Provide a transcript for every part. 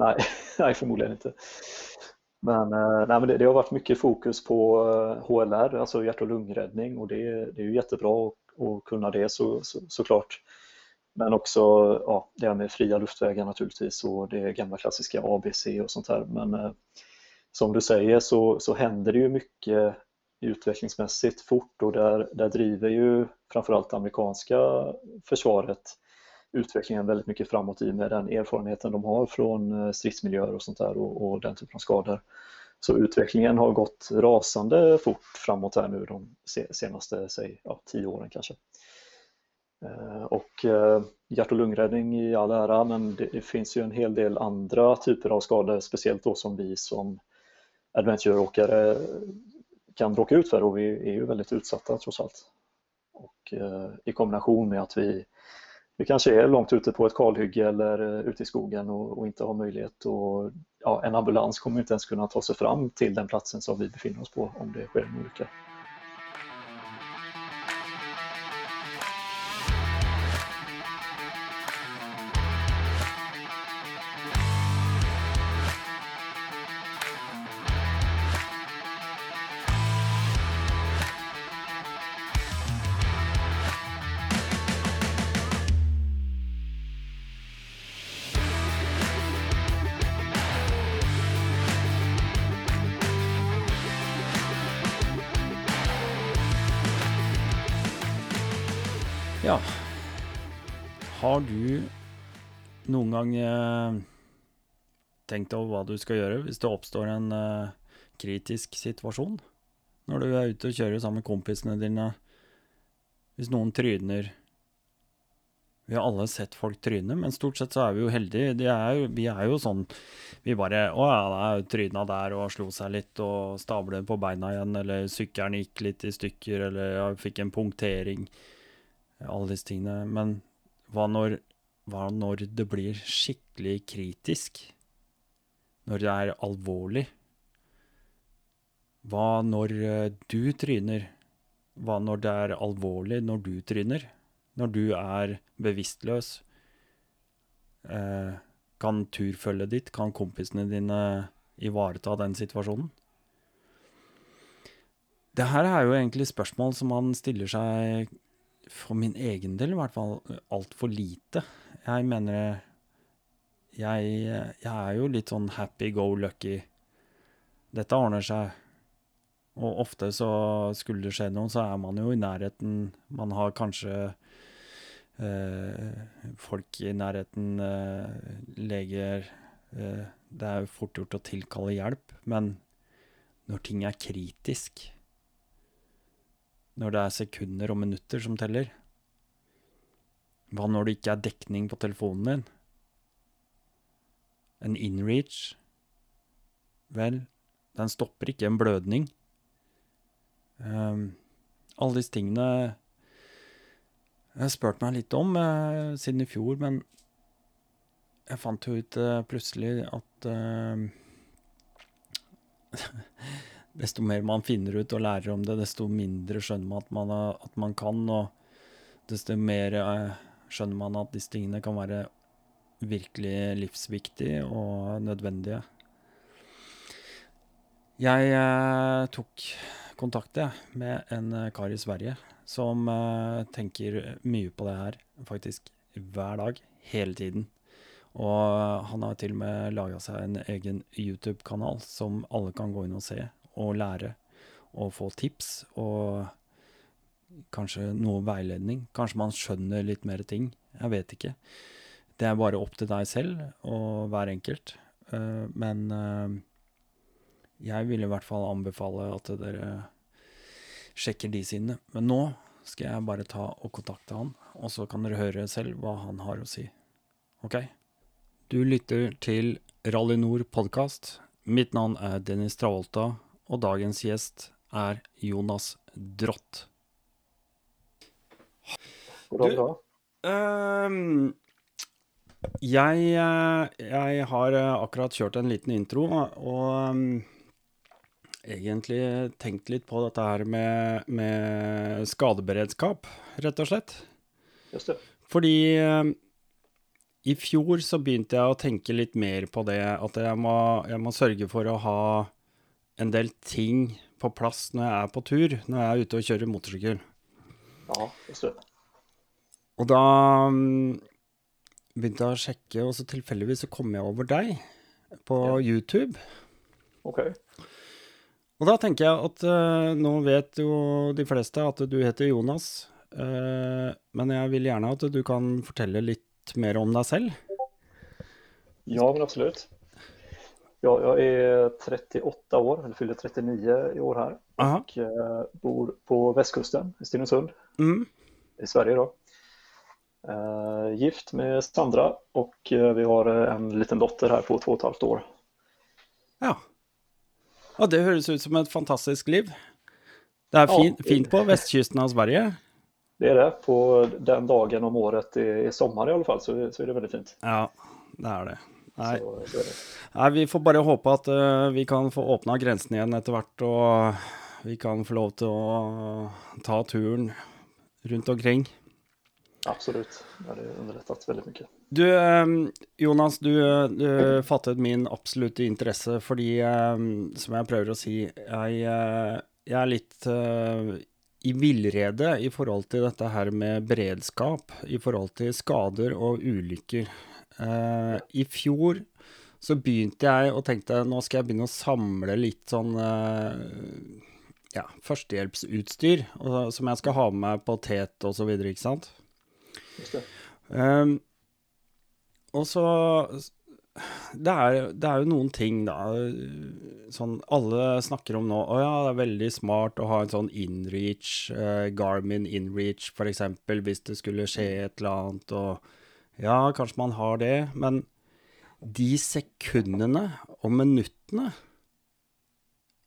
Nej, nej förmodligen inte. Men, eh, nej, men det, det, har varit mycket fokus på HLR, eh, alltså hjärt och lungräddning och det, det är ju jättebra å att kunna det så, så, såklart. Men också ja, det här med fria luftvägar naturligtvis och det gamla klassiska ABC och sånt här. Men eh, som du säger så, så händer det ju mycket utvecklingsmässigt fort och där, där driver ju framförallt amerikanska försvaret utvecklingen väldigt mycket framåt i med den erfarenheten de har från eh, stridsmiljöer och sånt där och, och den typen av skador. Så utvecklingen har gått rasande fort framåt här nu de senaste, säg, ja, tio åren kanske. Eh, och eh, hjärt och lungräddning i all ära, men det, finns ju en hel del andra typer av skador, speciellt då som vi som adventure-åkare kan råka ut för och vi är ju väldigt utsatta trots allt. Och i kombination med att vi vi kanske är långt ute på ett kalhygge eller eh, ute i skogen och, och inte har möjlighet och ja, en ambulans kommer inte ens kunna ta sig fram till den platsen som vi befinner oss på om det sker en olycka. Du noen gang eh, tenkt over hva du skal gjøre hvis det oppstår en eh, kritisk situasjon? Når du er ute og kjører sammen med kompisene dine. Hvis noen tryner Vi har alle sett folk tryne, men stort sett så er vi jo heldige. Er vi er jo sånn Vi bare Å ja, tryna der og slo seg litt og stablet på beina igjen, eller sykkelen gikk litt i stykker, eller ja, fikk en punktering. Alle disse tingene. Men hva når, hva når det blir skikkelig kritisk? Når det er alvorlig? Hva når eh, du tryner? Hva når det er alvorlig når du tryner? Når du er bevisstløs? Eh, kan turfølget ditt, kan kompisene dine ivareta den situasjonen? Det her er jo egentlig spørsmål som man stiller seg for min egen del i hvert fall altfor lite. Jeg mener jeg, jeg, er jo litt sånn happy go lucky. Dette ordner seg. Og ofte så skulle det skje noe, så er man jo i nærheten. Man har kanskje eh, folk i nærheten, eh, leger eh, Det er jo fort gjort å tilkalle hjelp, men når ting er kritisk når det er sekunder og minutter som teller? Hva når det ikke er dekning på telefonen din? En inreach? Vel, den stopper ikke en blødning. Um, alle disse tingene Jeg har meg litt om uh, siden i fjor, men jeg fant jo ut uh, plutselig at uh, desto mer man finner ut og lærer om det, desto mindre skjønner man at man, at man kan, og desto mer eh, skjønner man at disse tingene kan være virkelig livsviktige og nødvendige. Jeg eh, tok kontakt med en eh, kar i Sverige som eh, tenker mye på det her, faktisk hver dag, hele tiden. Og han har til og med laga seg en egen YouTube-kanal som alle kan gå inn og se og lære og få tips og kanskje noe veiledning. Kanskje man skjønner litt mer ting. Jeg vet ikke. Det er bare opp til deg selv og hver enkelt. Eh, men eh, jeg vil i hvert fall anbefale at dere sjekker de sidene. Men nå skal jeg bare ta og kontakte han, og så kan dere høre selv hva han har å si. OK? Du lytter til Rally Nord podkast. Mitt navn er Dennis Travolta og dagens gjest er Jonas Drott. Da? Uh, jeg, jeg, har akkurat kjørt en liten intro, og um, egentlig tenkt litt på dette her med, med skadeberedskap, rett og slett. Just det. Fordi uh, i fjor så begynte jeg å tenke litt mer på det, at jeg må, jeg må sørge for å ha en del ting på plass når jeg er på tur, når jeg er ute og kjører motorsykkel. Ja, det. Og da mm, begynte jeg å sjekke, og så tilfeldigvis så kom jeg over deg på Ja. YouTube. Ok. Og da tenker jeg at uh, nå vet jo de fleste at du heter Jonas, uh, men jeg vil gjerne at du kan fortelle litt mer om deg selv. Ja, men absolut. Ja, jag är 38 år, eller fyller 39 i år här Aha. och eh, bor på västkusten i Stenungsund Mm. i Sverige då. Eh, gift med Sandra och eh, vi har en liten dotter här på två och ett halvt år. Ja. Ja, det høres ut som et fantastisk liv. Det er Ja. fint, på vestkysten av Sverige. Det är det. På den dagen om året det är sommar i alla fall så, så är det väldigt fint. Ja, det er det. Nei, Så, så. Nei vi får bare håpe at uh, vi kan få åpna grensen igjen etter hvert, og vi kan få lov til å ta turen rundt omkring. Absolutt. det har underrettet veldig mye. Du, eh, Jonas, du, du fattet min absolutte interesse fordi, eh, som jeg prøver å si, jeg, eh, jeg er litt uh, i villrede i forhold til dette her med beredskap, i forhold til skader og ulykker. Eh, I fjor så begynte jeg og tenkte nå skal jeg begynne å samle litt sånn uh, ja, førstehjelpsutstyr og, som jeg skal ha med meg på tet og så videre, ikke sant? Um. Og så det er, det er jo noen ting, da. Sånn alle snakker om nå Å ja, det er veldig smart å ha en sånn InReach, eh, Garmin InReach eksempel, hvis det skulle skje et eller annet, og ja, kanskje man har det, men de sekundene og minuttene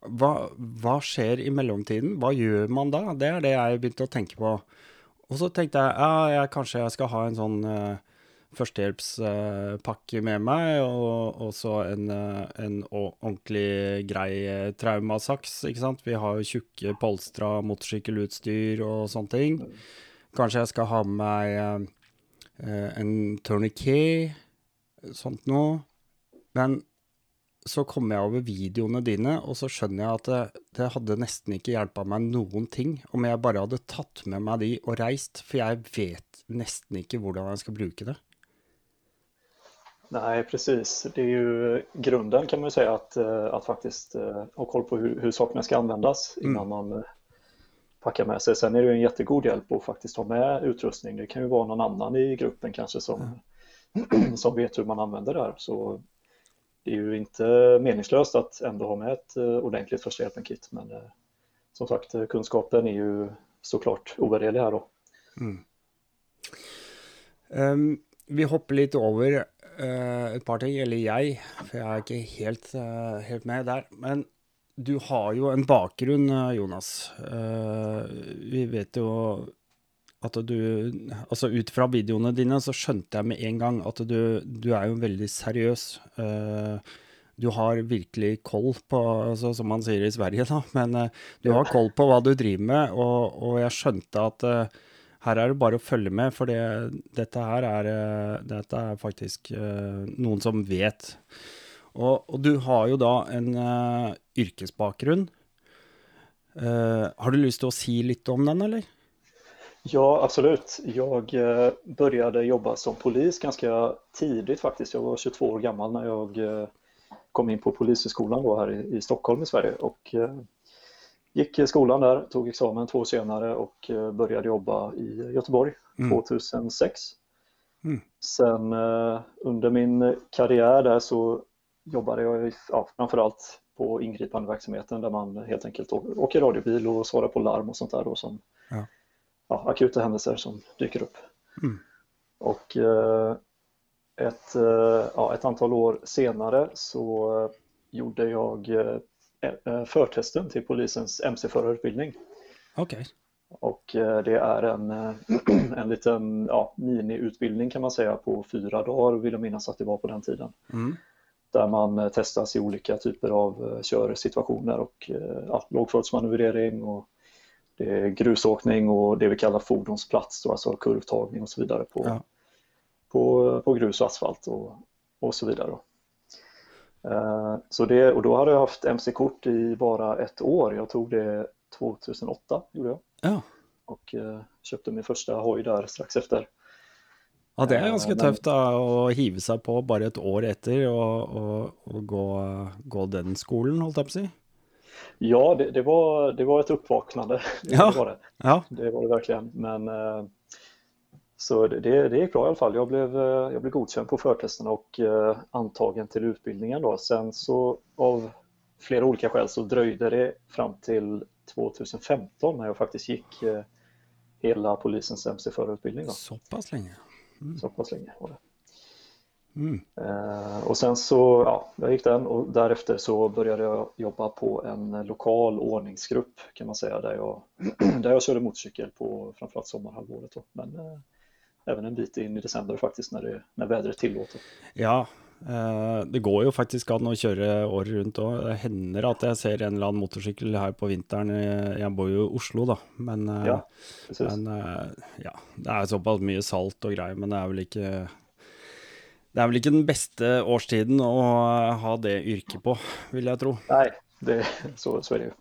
hva, hva skjer i mellomtiden? Hva gjør man da? Det er det jeg begynte å tenke på. Og så tenkte jeg ja, jeg, kanskje jeg skal ha en sånn uh, førstehjelpspakke med meg, og, og så en, uh, en ordentlig grei traumasaks, ikke sant. Vi har jo tjukke polstra motorsykkelutstyr og sånne ting. Kanskje jeg skal ha med meg en tourniquet, sånt noe. Men så kommer jeg over videoene dine, og så skjønner jeg at det, det hadde nesten ikke hjelpa meg noen ting om jeg bare hadde tatt med meg de og reist, for jeg vet nesten ikke hvordan jeg skal bruke det. Nei, precis. Det är ju grunden kan man ju säga att, eh, att faktiskt eh, ha koll på hur, hur sakerna ska användas innan man packar med sig. Sen är det ju en jättegod hjälp att faktiskt ha med utrustning. Det kan ju vara någon annan i gruppen kanske som, som vet hur man använder det här. Så det är ju inte meningslöst att ändå ha med ett eh, ordentligt första hjälpen-kit. Men eh, som sagt, eh, kunskapen är ju såklart ovärderlig här då. Ehm, vi hopper litt over uh, et par ting, eller jeg, for jeg er ikke helt, uh, helt med der. Men du har jo en bakgrunn, eh, Jonas. Eh, vi vet jo at du Altså ut fra videoene dine så skjønte jeg med en gang at du, du er jo veldig seriøs. Eh, du har virkelig koll på, altså, som man sier i Sverige, da, men du har koll på hva du driver med, og, og jeg skjønte at her er det bare å følge med, for det, dette her er, dette er faktisk noen som vet. Og, og du har jo da en uh, yrkesbakgrunn. Uh, har du lyst til å si litt om den, eller? Ja, absolut. Jeg eh, började jobba som polis ganske tidlig, faktisk. Jeg var 22 år gammel når jeg kom inn på Polishögskolan her i, i Stockholm i Sverige Og gikk skolan där, tog examen två år senere og begynte började jobba i Göteborg Mm. 2006. Mm. Sen eh, under min karriere der så jobbade jag framförallt på ingripande verksamheten där man helt enkelt åker radiobil och svarar på larm och sånt där då som Ja. ja, akuta händelser som dyker upp. Mm. Och eh, ett, eh, ja, ett antal år senare så eh, gjorde jag förtesten till polisens MC-förarutbildning. Ok. Och det är en, en liten ja, miniutbildning kan man säga på fyra dagar vill jag minnas att det var på den tiden. Mm. Där man eh, testas i olika typer av eh, körsituationer och eh, ja, lågfartsmanövrering och grusåkning och det vi kallar fordonsplats, då, alltså kurvtagning och så vidare på, Ja. på, på grus och asfalt och, och så vidare. Då. Eh, så det, och då hade jag haft MC-kort i bara ett år. Jag tog det 2008, gjorde jag. Ja. Och eh, köpte min första hoj där strax efter. Ja, det er ganske Eh, tøft da, å hive seg på bare et år etter og, og, og gå, gå den skolen, holdt jeg på å si. Ja, det, det, var, det var ett uppvaknande. Det Ja. var det. Ja, Det var det virkelig. Men, eh, så det, det det bra i alle fall. Jeg ble, eh, jag blev på førtestene och eh, antagen til utbildningen. Da. Sen så av flere olika skäl så drøyde det fram til 2015 når jeg faktisk gikk hele hela polisens MC-førerutbildning. Såpass lenge. Så pass länge var det. Mm. Eh, och sen så, ja, jag gick den och därefter så började jag jobba på en lokal ordningsgrupp kan man säga där jag, där jag körde motorcykel på framförallt sommarhalvåret då. Men eh, även en bit in i december faktiskt när, det, när vädret tillåter. Ja, det går jo faktisk an å kjøre året rundt òg. Det hender at jeg ser en eller annen motorsykkel her på vinteren. Eh, Jeg bor jo i Oslo, da, men, eh, Ja, men eh, ja, det er såpass mye salt og greier, men det er vel ikke det er vel ikke den beste årstiden å ha det yrket på, vil jeg tro. Nei, det, så, ju.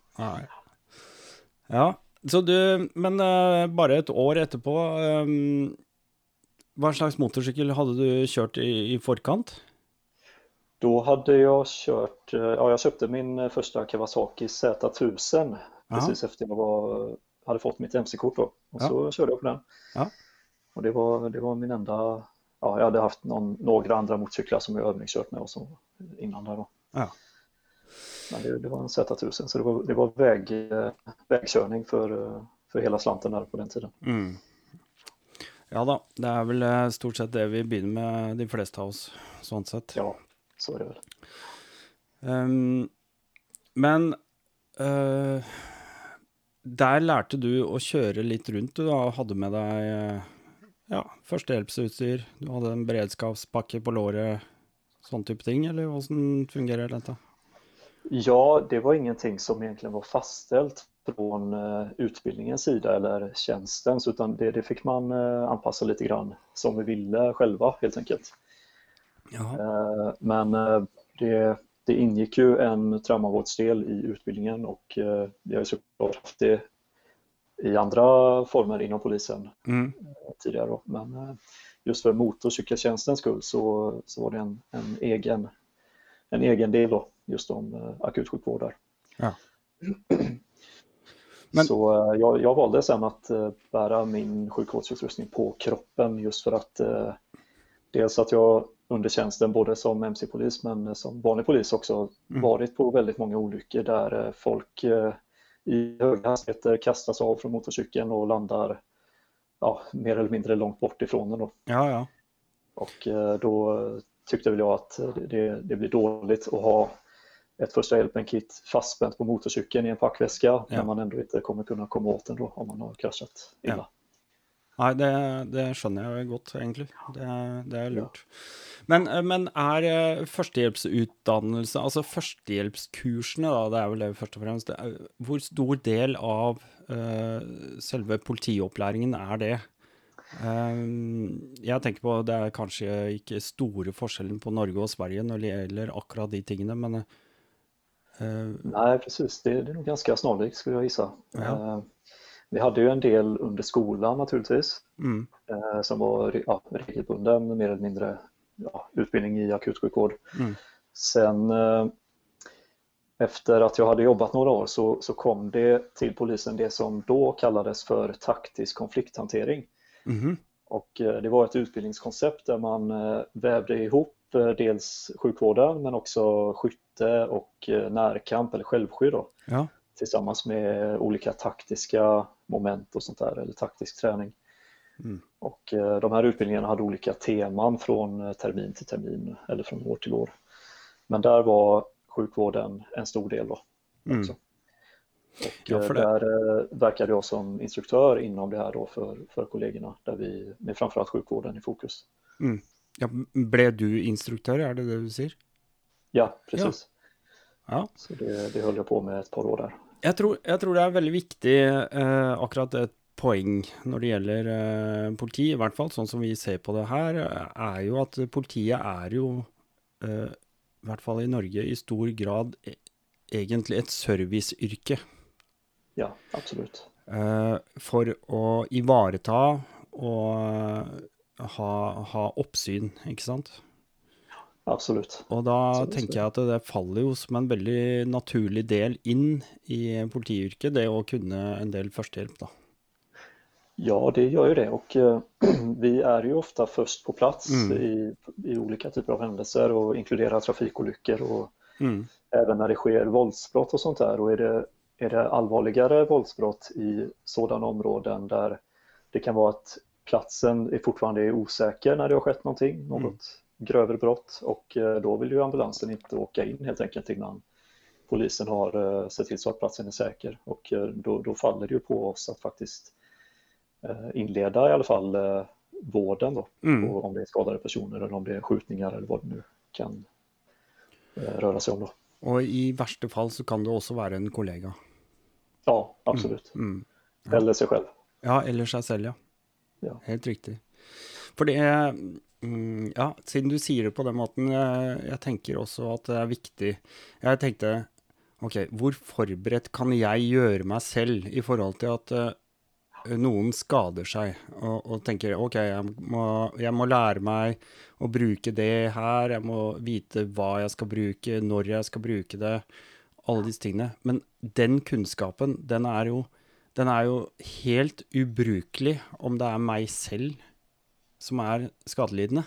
Ja, så du Men eh, bare et år etterpå eh, Hva slags motorsykkel hadde du kjørt i, i forkant? Då hade jag kört, eh, ja jag köpte min første första Kawasaki Z1000 precis efter jag var, hade fått mitt MC-kort då. Och Ja. så körde jag på den. Ja. Och det var, det var min enda, ja jag hade haft någon, några andra motorcyklar som jag övningskört med och så innan där då. Ja. Men det, det var en Z1000 så det var, det var väg, eh, vägkörning för, eh, för hela slanten där på den tiden. Mm. Ja da, det er vel eh, stort sett det vi begynner med, de fleste av oss, sånn sett. Ja, så var det vel. Um, men uh, der lærte du å kjøre litt rundt, du da, hadde med deg eh, ja, førstehjelpsutstyr, du hadde en beredskapspakke på låret, sånn type ting, eller hvordan fungerer dette? Ja, det var ingenting som egentlig var faststelt från eh, utbildningens sida eller tjänstens utan det, det fick man anpassa lite grann som vi ville själva helt enkelt. Ja. Eh, Men eh, det, det ingick ju en traumavårdsdel i utbildningen och eh, vi har ju såklart haft det i andra former inom polisen Mm. tidigare. Men just för motorcykeltjänstens skull så, så var det en, en, egen, en egen del då, just om akutsjukvård där. Ja. Men- Så jag, jag valde sen att bära min sjukvårdsutrustning på kroppen just för att dels att jag under tjänsten både som MC-polis men som vanlig polis också Mm. varit på väldigt många olyckor där eh, folk eh, i höga hastigheter kastas av från motorcykeln och landar ja, mer eller mindre långt bort ifrån den. Då. ja, ja. Och eh, då tyckte väl jag att det- det, det blir dåligt att ha ett första hjälpen-kit fastspänt på motorcykeln i en packväska Ja. när man ändå inte kommer kunna komma åt den då om man har kraschat illa. Nei, det, det skjønner jeg godt, egentlig. Det, det er lurt. Men, eh, men er eh, førstehjelpsutdannelse, altså førstehjelpskursene, da, det er vel det først og fremst, er, hvor stor del av uh, selve politiopplæringen er det? Um, jeg tenker på det er kanskje ikke store forskjellen på Norge og Sverige når det gjelder akkurat de tingene, men uh, Nei, precis. Det, det er nok ganske snarlikt skulle jeg gjette. Ja. Eh, Vi hade ju en del under skolan naturligtvis mm, eh, som var ja, regelbunden, mer eller mindre ja, utbildning i akutsjukvård. Mm. Sen eh, efter att jag hade jobbat några år så, så kom det till polisen det som då kallades för taktisk konflikthantering. Mm. Och eh, det var ett utbildningskoncept där man eh, vävde ihop eh, dels sjukvården men också skytte och eh, närkamp eller självskydd ja, tillsammans med olika taktiska moment och sånt där eller taktisk träning. Mm. Och eh, de här utbildningarna hade olika teman från eh, termin till termin eller från år till år. Men där var sjukvården en stor del då. mm. Och Ja, eh, för det- där verkade jag som instruktör inom det här då för, för kollegorna där vi med framförallt sjukvården i fokus. ja. blev du instruktør, er det det du sier? Ja, precis. Ja. Så det, det höll jag på med ett par år där. Jeg tror, jeg tror det er veldig viktig, eh, akkurat et poeng når det gjelder eh, politi, i hvert fall sånn som vi ser på det her, er jo at politiet er jo, eh, i hvert fall i Norge, i stor grad e egentlig et serviceyrke. Ja, absolutt. Eh, for å ivareta og ha, ha oppsyn, ikke sant? Absolutt. Og da Absolutt. tenker jeg at det faller jo som en veldig naturlig del inn i politiyrket, det å kunne en del førstehjelp, da. Ja, det gjør jo det Og uh, vi er jo ofte først på plass Mm. i, i olika typer av hendelser, og inkluderer trafikolyckor og Mm. även når det skjer voldsbrudd og sånt der. Og er det, er det alvorligere voldsbrudd i sånne områder, der det kan være at plassen är fortfarande usikker osäker när det har skjedd noe, noe något grövre brott och eh, då vill ju ambulansen inte åka in helt enkelt innan polisen har eh, sett till så att platsen är säker och eh, då, då faller det ju på oss att faktiskt inleda i alla fall vården då, Mm. om det är skadade personer eller om det är skjutningar eller vad det nu kan röra sig om då. Og i verste fall så kan det også være en kollega. Ja, absolut. Mm. Eller sig själv. Ja, eller seg selv, ja. Ja. Helt riktig. För det mm, Ja, siden du sier det på den måten, jeg, jeg tenker også at det er viktig Jeg tenkte OK, hvor forberedt kan jeg gjøre meg selv i forhold til at uh, noen skader seg, og, og tenker OK, jeg må, jeg må lære meg å bruke det her, jeg må vite hva jeg skal bruke, når jeg skal bruke det, alle disse tingene. Men den kunnskapen, den er jo den er jo helt ubrukelig om det er meg selv som er skadelidende,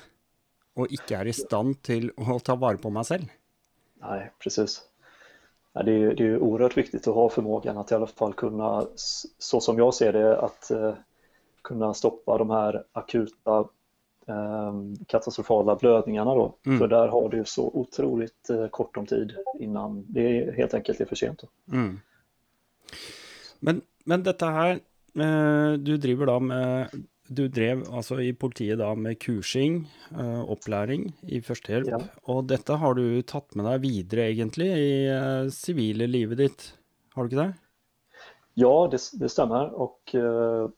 og ikke er i stand til å ta vare på meg selv. Nei, precis. Det, är, det är viktig oerhört viktigt att ha förmågan att i alla fall kunna, så som jag ser det, att kunne kunna stoppa de här akuta katastrofale katastrofala blödningarna då. Mm. För där har du så otroligt eh, kort om tid innan det helt enkelt är för sent. Mm. Men, men dette her eh, Du driver da med Du drev altså i politiet da med kursing, eh, opplæring i førstehjelp. Ja. Og dette har du tatt med deg videre, egentlig, i eh, sivile livet ditt. Har du ikke det? Ja, det, det stemmer. Og uh,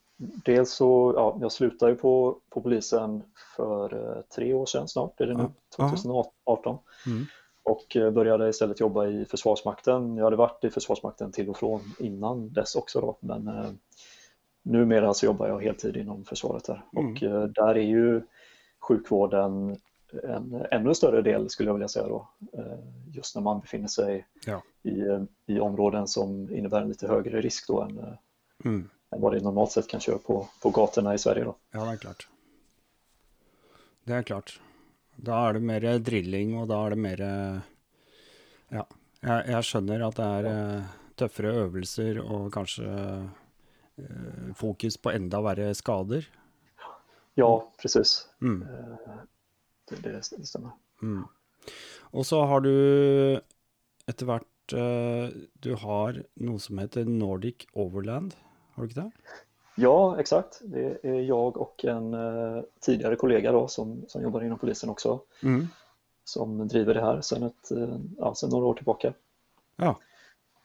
dels så, ja, Jeg slutta jo på, på polisen for uh, tre år siden snart, er det nå? 2018. Mm. Och började istället jobba i Försvarsmakten. Jag hade varit i Försvarsmakten till och från innan dess också då, men eh, numera så jobbar jag heltid inom försvaret där. Mm. Och eh, där är ju sjukvården en ännu större del skulle jag vilja säga då. Eh, just när man befinner sig Ja. i, eh, i områden som innebär en lite högre risk då än, Mm. än vad det normalt sett kan köra på, på gatorna i Sverige då. Ja, det er klart. Det er klart. Da er det mer drilling, og da er det mer Ja. Jeg, jag skjønner at det er tuffare og kanskje eh, fokus på enda verre skader. Ja, precis. Mm. Eh, det, det, det stämmer. Mm. Og så har du etter hvert eh, Du har noe som heter Nordic Overland, har du ikke det? Ja, exakt. Det är jag och en tidligere tidigare kollega då som, som jobbar inom polisen också Mm. som driver det här sedan, ett, eh, ja, sedan några år tillbaka. Ja.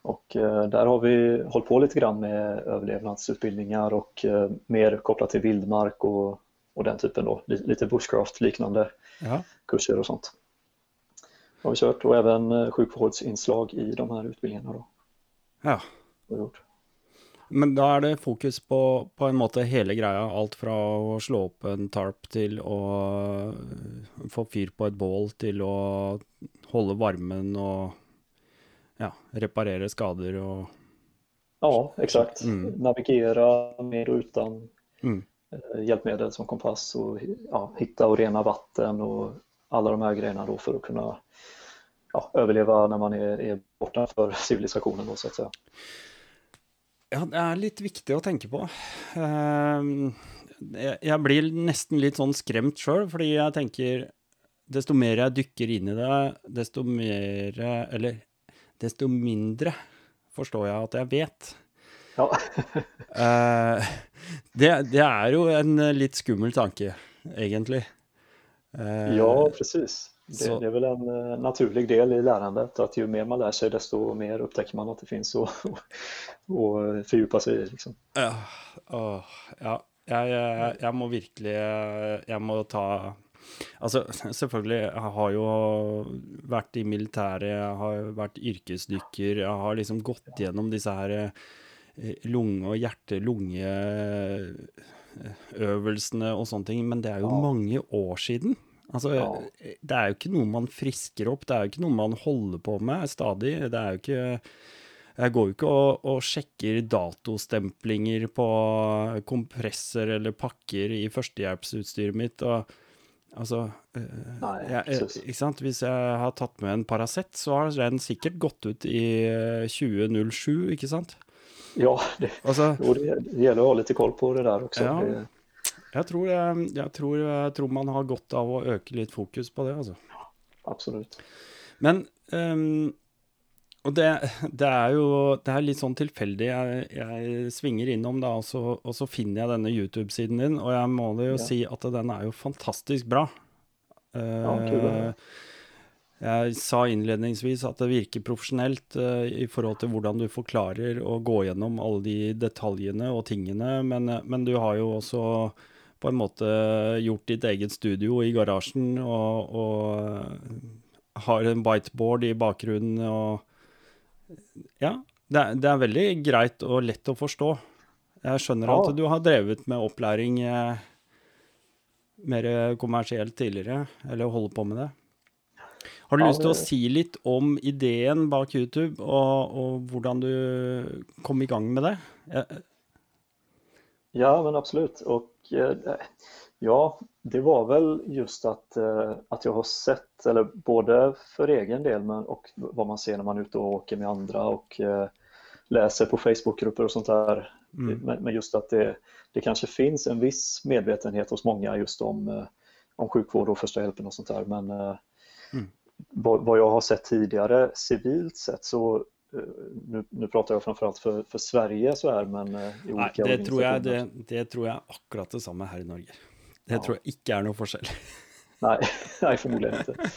Och eh, där har vi hållit på lite grann med överlevnadsutbildningar och eh, mer kopplat till vildmark och, och den typen då, lite bushcraft-liknande ja. kurser och sånt. Har vi kört och även eh, sjukvårdsinslag i de här utbildningarna då. ja. Har gjort. Men da er det fokus på, på en måte hele greia. Alt fra å slå opp en tarp til å få fyr på et bål, til å holde varmen og ja, reparere skader og Ja, exakt. Mm. Navigera med och utan mm. eh, hjälpmedel som kompass och ja, hitta och rena vatten och alla de här grejerna då för att kunna ja, överleva när man är, er borta för civilisationen då så att säga. Ja, det er litt viktig å tenke på. Ehm, jeg blir nesten litt sånn skremt sjøl, fordi jeg tenker desto mer jeg dykker inn i det, desto mer Eller desto mindre forstår jeg at jeg vet. Ja, Eh, det, det er jo en litt skummel tanke, egentlig. Eh, ja precis. det, det, er vel en uh, naturlig del i lärandet at jo mer man lærer seg, desto mer oppdager man at det fins å fordype seg i. Liksom. Ja. Jeg, jeg, jeg, må virkelig Jeg må ta Altså, selvfølgelig, jeg har jo vært i militæret, jeg har vært yrkesdykker, jeg har liksom gått gjennom disse her eh, lunge- og hjerte-lunge-øvelsene og sånne ting, men det er jo mange år siden. Altså, det er jo ikke noe man frisker opp, det er jo ikke noe man holder på med stadig. Det er jo ikke Jeg går jo ikke og, og sjekker datostemplinger på kompresser eller pakker i førstehjelpsutstyret mitt. og Altså Nei, jeg, ikke sant? Hvis jeg har tatt med en Paracet, så har den sikkert gått ut i 2007, ikke sant? Ja, det, altså, jo, det, det gjelder å ha litt koll på det der også. Ja, jeg tror, jeg, jeg, tror, jeg, tror, man har godt av å øke litt fokus på det, altså. Ja, Absolutt. Men um, Og det, det, er jo det er litt sånn tilfeldig. Jeg, jeg svinger innom, da, og så, og så finner jeg denne YouTube-siden din, og jeg må jo ja. si at den er jo fantastisk bra. Ja, kul, jeg sa innledningsvis at det virker profesjonelt uh, i forhold til hvordan du forklarer å gå gjennom alle de detaljene og tingene, men, men du har jo også på en måte gjort ditt eget studio i garasjen og, og har en biteboard i bakgrunnen og Ja, det er, det er, veldig greit og lett å forstå. Jeg skjønner ja. at du har drevet med opplæring eh, mer kommersielt tidligere, eller holder på med det. Har du ja, lyst til å si litt om ideen bak YouTube, og, og hvordan du kom i gang med det? Jeg, Ja, men absolutt. Og eh, ja, det var väl just att, eh, att jag har sett, eller både för egen del men, och vad man ser när man är ute och åker med andra och eh, läser på Facebookgrupper och sånt där. Mm. Men just att det, det kanske finns en viss medvetenhet hos många just om, om sjukvård och första hjälpen och sånt där. Men mm. vad jag har sett tidigare civilt sett så Eh, nu, nu, prater jeg framfor alt for, for, Sverige så er, men i Nei, det tror, jeg, det, det tror jeg er akkurat det samme her i Norge. Det tror jeg ikke er noe forskjell. nei, nei förmodligen ikke.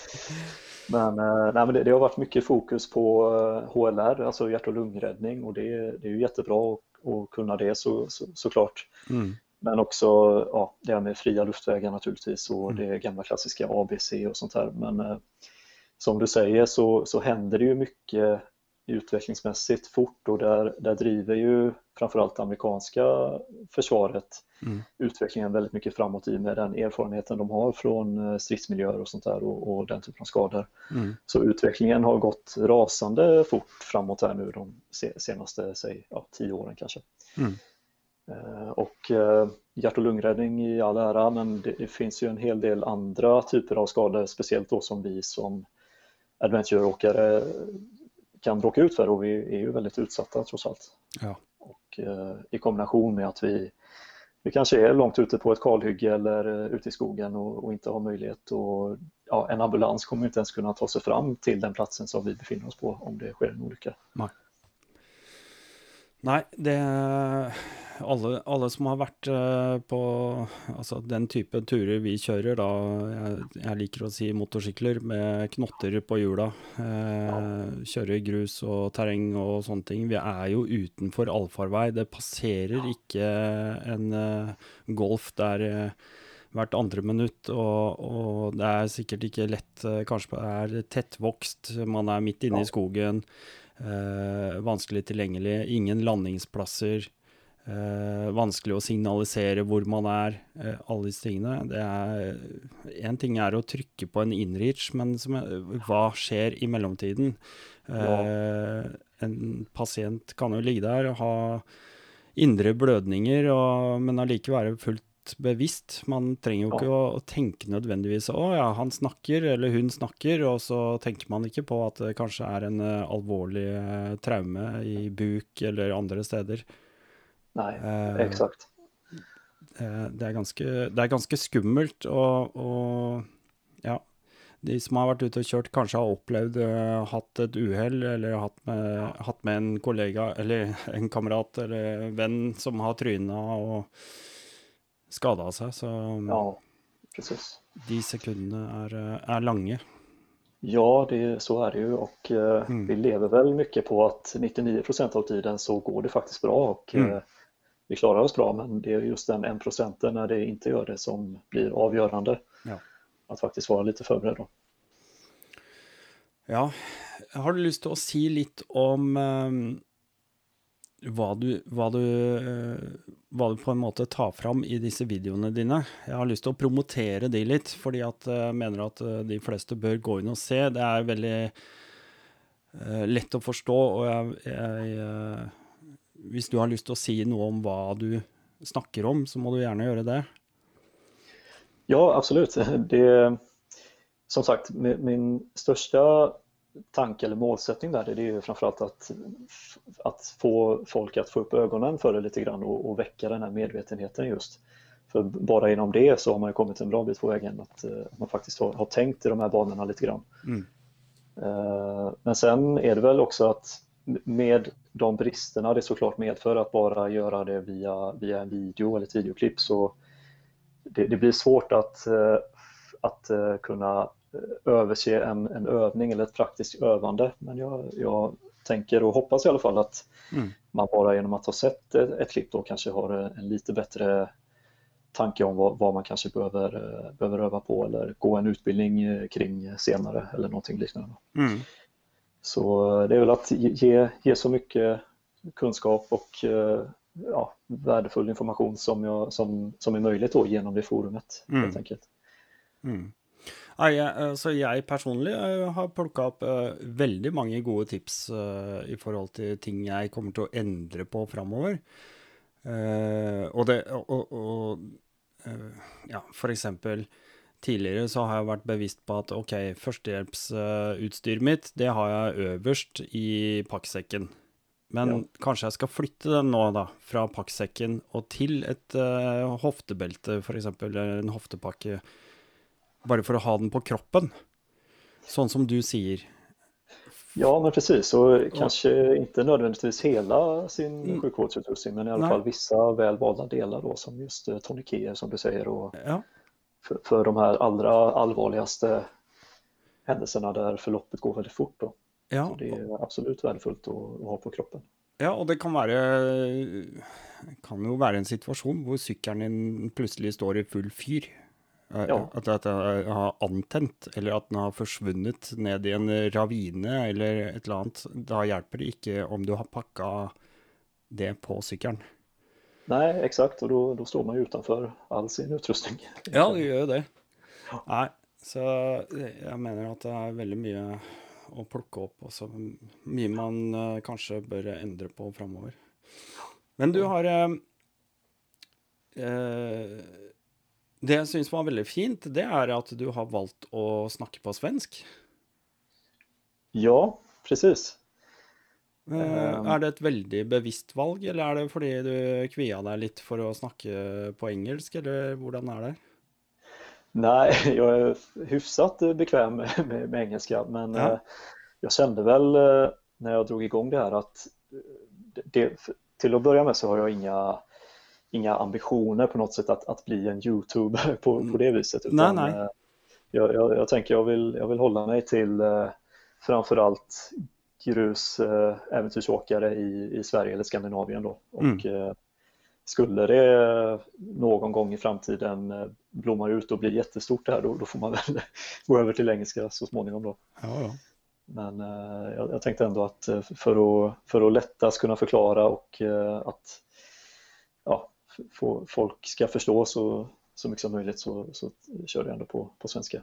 Men, uh, nej, men det, det, har vært mye fokus på HLR, altså hjerte- og lungeräddning og det, det, jo jättebra å, kunne det så, så, såklart. Mm. Men også ja, det här med fria luftvägar naturligtvis och mm. det gamla klassiska ABC och sånt här. Men som du säger så, så händer det ju mycket utvecklingsmässigt fort och där, där driver ju framförallt amerikanska försvaret mm. utvecklingen väldigt mycket framåt i med den erfarenheten de har från eh, stridsmiljöer och sånt där och, och den typen av skador. Mm. Så utvecklingen har gått rasande fort framåt här nu de senaste säg, ja, tio åren kanske. Mm. Eh, och eh, hjärt och lungräddning i all ära men det, det, finns ju en hel del andra typer av skador, speciellt då som vi som adventureåkare kan råka ut för och vi är ju väldigt utsatta trots allt. Ja. Och eh, i kombination med att vi, vi kanske är långt ute på ett kalhygge eller uh, ute i skogen och, och, inte har möjlighet och ja, en ambulans kommer inte ens kunna ta sig fram till den platsen som vi befinner oss på om det sker en olycka. Nej. Nej, det alle, alle, som har vært uh, på altså, den type turer vi kjører, da jeg, jeg, liker å si motorsykler med knotter på hjula. Uh, kjører grus og terreng og sånne ting. Vi er jo utenfor allfarvei. Det passerer ikke en eh, Golf der hvert andre minutt, og, og, det er sikkert ikke lett Kanskje det er tettvokst, man er midt inne i skogen. vanskelig tilgjengelig, ingen landingsplasser. Uh, vanskelig å signalisere hvor man er, eh, alle disse tingene. Det Én ting er å trykke på en inreach, men som, hva skjer i mellomtiden? Eh. En pasient kan jo ligge der og ha indre blødninger, og, men allikevel være fullt bevisst. Man trenger jo ikke å, å, tenke nødvendigvis 'Å ja, han snakker', eller 'hun snakker', og så tenker man ikke på at det kanskje er en alvorlig traume i buk eller andre steder. Nei, eh, exakt. Det er, ganske, det er ganske skummelt, og, og ja de som har vært ute og kjørt, kanskje har opplevd uh, hatt et uhell, eller hatt med, hatt med, en kollega eller en kamerat eller venn som har tryna og skada seg. Så ja, precis. de sekundene er, er lange. Ja, det, så er det jo. Og uh, Mm. vi lever vel mye på at 99% av tiden så går det faktisk bra og Mm. Vi klarar oss bra men det är just den 1 procenten när det inte gör det som blir avgörande. Ja. Att faktiskt vara lite förberedd då. Ja, har du lyst til å si litt om eh, hva, du, hva, du, eh, hva du på en måte tar fram i disse videoene dine? Jeg har lyst til å promotere de litt, fordi at jeg mener at eh, de fleste bør gå inn og se. Det er veldig eh, lett å forstå, og jeg, jeg Hvis du har lyst til å si noe om hva du snakker om, så må du gjerne gjøre det. Ja, absolutt. Det, som sagt, min største tanke eller målsättning där det är ju framförallt att, att få folk att få upp ögonen för det lite grann och, och väcka den här medvetenheten just. För bara inom det så har man ju kommit en bra bit på vägen att, eh, att man faktiskt har, har tänkt i de här banorna lite grann. Mm. Uh, Men sen är det väl också att med de bristerna det såklart medför att bara göra det via, via en video eller ett videoklipp så det, det blir svårt att, eh, att eh, kunna eh, överse en, en övning eller ett praktiskt övande. Men jag, jag tänker och hoppas i alla fall att Mm. man bara genom att ha sett ett, ett klipp då kanske har en lite bättre tanke om vad, vad man kanske behöver, eh, behöver öva på eller gå en utbildning kring senare eller någonting liknande. Mm. Så eh, det är väl att ge, ge så mycket kunskap och eh, ja, värdefull information som, jag, som, som är möjligt då genom det forumet Mm. helt enkelt. Mm. Nei, jeg, altså jeg personlig eh, har plukka opp eh, veldig mange gode tips eh, i forhold til ting jeg kommer til å endre på framover. Eh, og det og, og, og eh, Ja, for eksempel tidligere så har jeg vært bevisst på at OK, førstehjelpsutstyret mitt, det har jeg øverst i pakksekken. Men Ja. kanskje jeg skal flytte den nå, da, fra pakksekken og til et uh, hoftebelte, f.eks., eller en hoftepakke bare for å ha den på kroppen. Sånn som du sier. Ja, men precis. Och kanske inte nödvändigtvis hela sin Mm. sjukvårdsutrustning, men i alla Nej. fall vissa väl valda delar då, som just eh, toniker som du säger och Ja. För, för de här allra allvarligaste händelserna där förloppet går väldigt fort. Då. Ja, Så det är absolut värdefullt att, ha på kroppen. ja, og det kan være Kan jo være en situasjon hvor sykkelen din plutselig står i full fyr. Eh, Ja. At, at den har antent, eller at den har forsvunnet ned i en ravine eller et eller annet. Da hjelper det ikke om du har pakka det på sykkelen. Nej, exakt, och då, då står man ju utanför all sin utrustning. Ja, du gjør jo det. Nei, så jeg mener at det er veldig mye å plukke opp, og så mye man eh, kanskje bør endre på framover. Men du har eh, eh, Det jeg syns var veldig fint, det er at du har valgt å snakke på svensk. Ja, precis. Eh, Um. er det et veldig bevisst valg, eller er det fordi du kvia deg litt for å snakke på engelsk, eller hvordan er det? Nei, jeg er hyfsat bekvem med, med, med engelska, men Ja. jeg kjente vel eh, när jag drog igång det her, at eh, det, til å begynne med så har jeg inga, inga ambitioner på något sätt att, att bli en YouTuber på, på det viset. Nej, nej. Jeg Jag, jag, jag tänker jag vill, jag vill hålla mig till eh, framförallt grus eh, i, i Sverige eller Skandinavien då. Och mm. skulle det någon gång i framtiden eh, blomma ut och bli jättestort det här då, då får man väl gå över till engelska så småningom då. Ja, ja. Men eh, jag, jag tänkte ändå att eh, för att, för att lättast kunna förklara och eh, att ja, få, folk ska förstå så, så mycket som möjligt så, så kör jag ändå på, på svenska.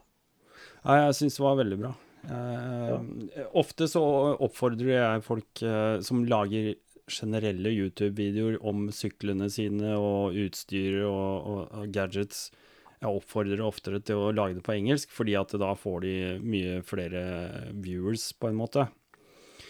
Ja, jeg syns det var veldig bra. Eh, Ofte så oppfordrer jeg folk eh, som lager generelle YouTube-videoer om syklene sine og utstyr og, og, og gadgets. Jeg oppfordrer oftere til å lage det på engelsk, fordi at da får de mye flere viewers, på en måte.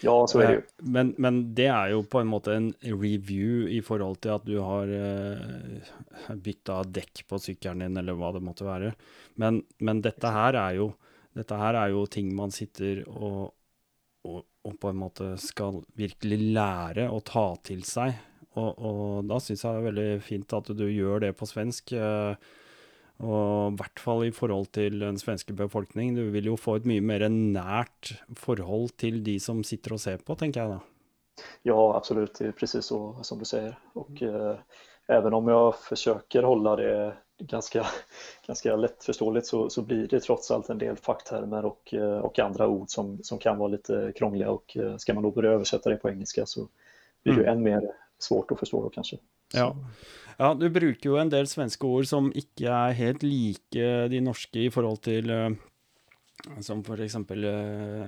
Ja, så er det. Eh, Men, men det er jo på en måte en review i forhold til at du har uh, bytta dekk på sykkelen din, eller hva det måtte være. Men, men dette her er jo dette her er jo ting man sitter og, og, og på en måte skal virkelig lære å ta til seg. Og, og da syns jeg det er veldig fint at du gjør det på svensk. eh, Og i hvert fall i forhold til den svenske befolkning. Du vil jo få et mye mer nært forhold til de som sitter og ser på, tenker jeg da. Ja, absolutt. Det er precis så som du sier. Og eh, om forsøker å holde det ganska, ganska lättförståeligt så, så blir det trots allt en del facktermer och, eh, och andra ord som, som kan vara lite krångliga och eh, ska man då börja översätta det på engelska så blir det mm. än mer svårt å forstå, kanskje. Ja. ja. du bruker jo en del svenske ord som ikke er helt like de norske i forhold til uh, Som for eksempel uh,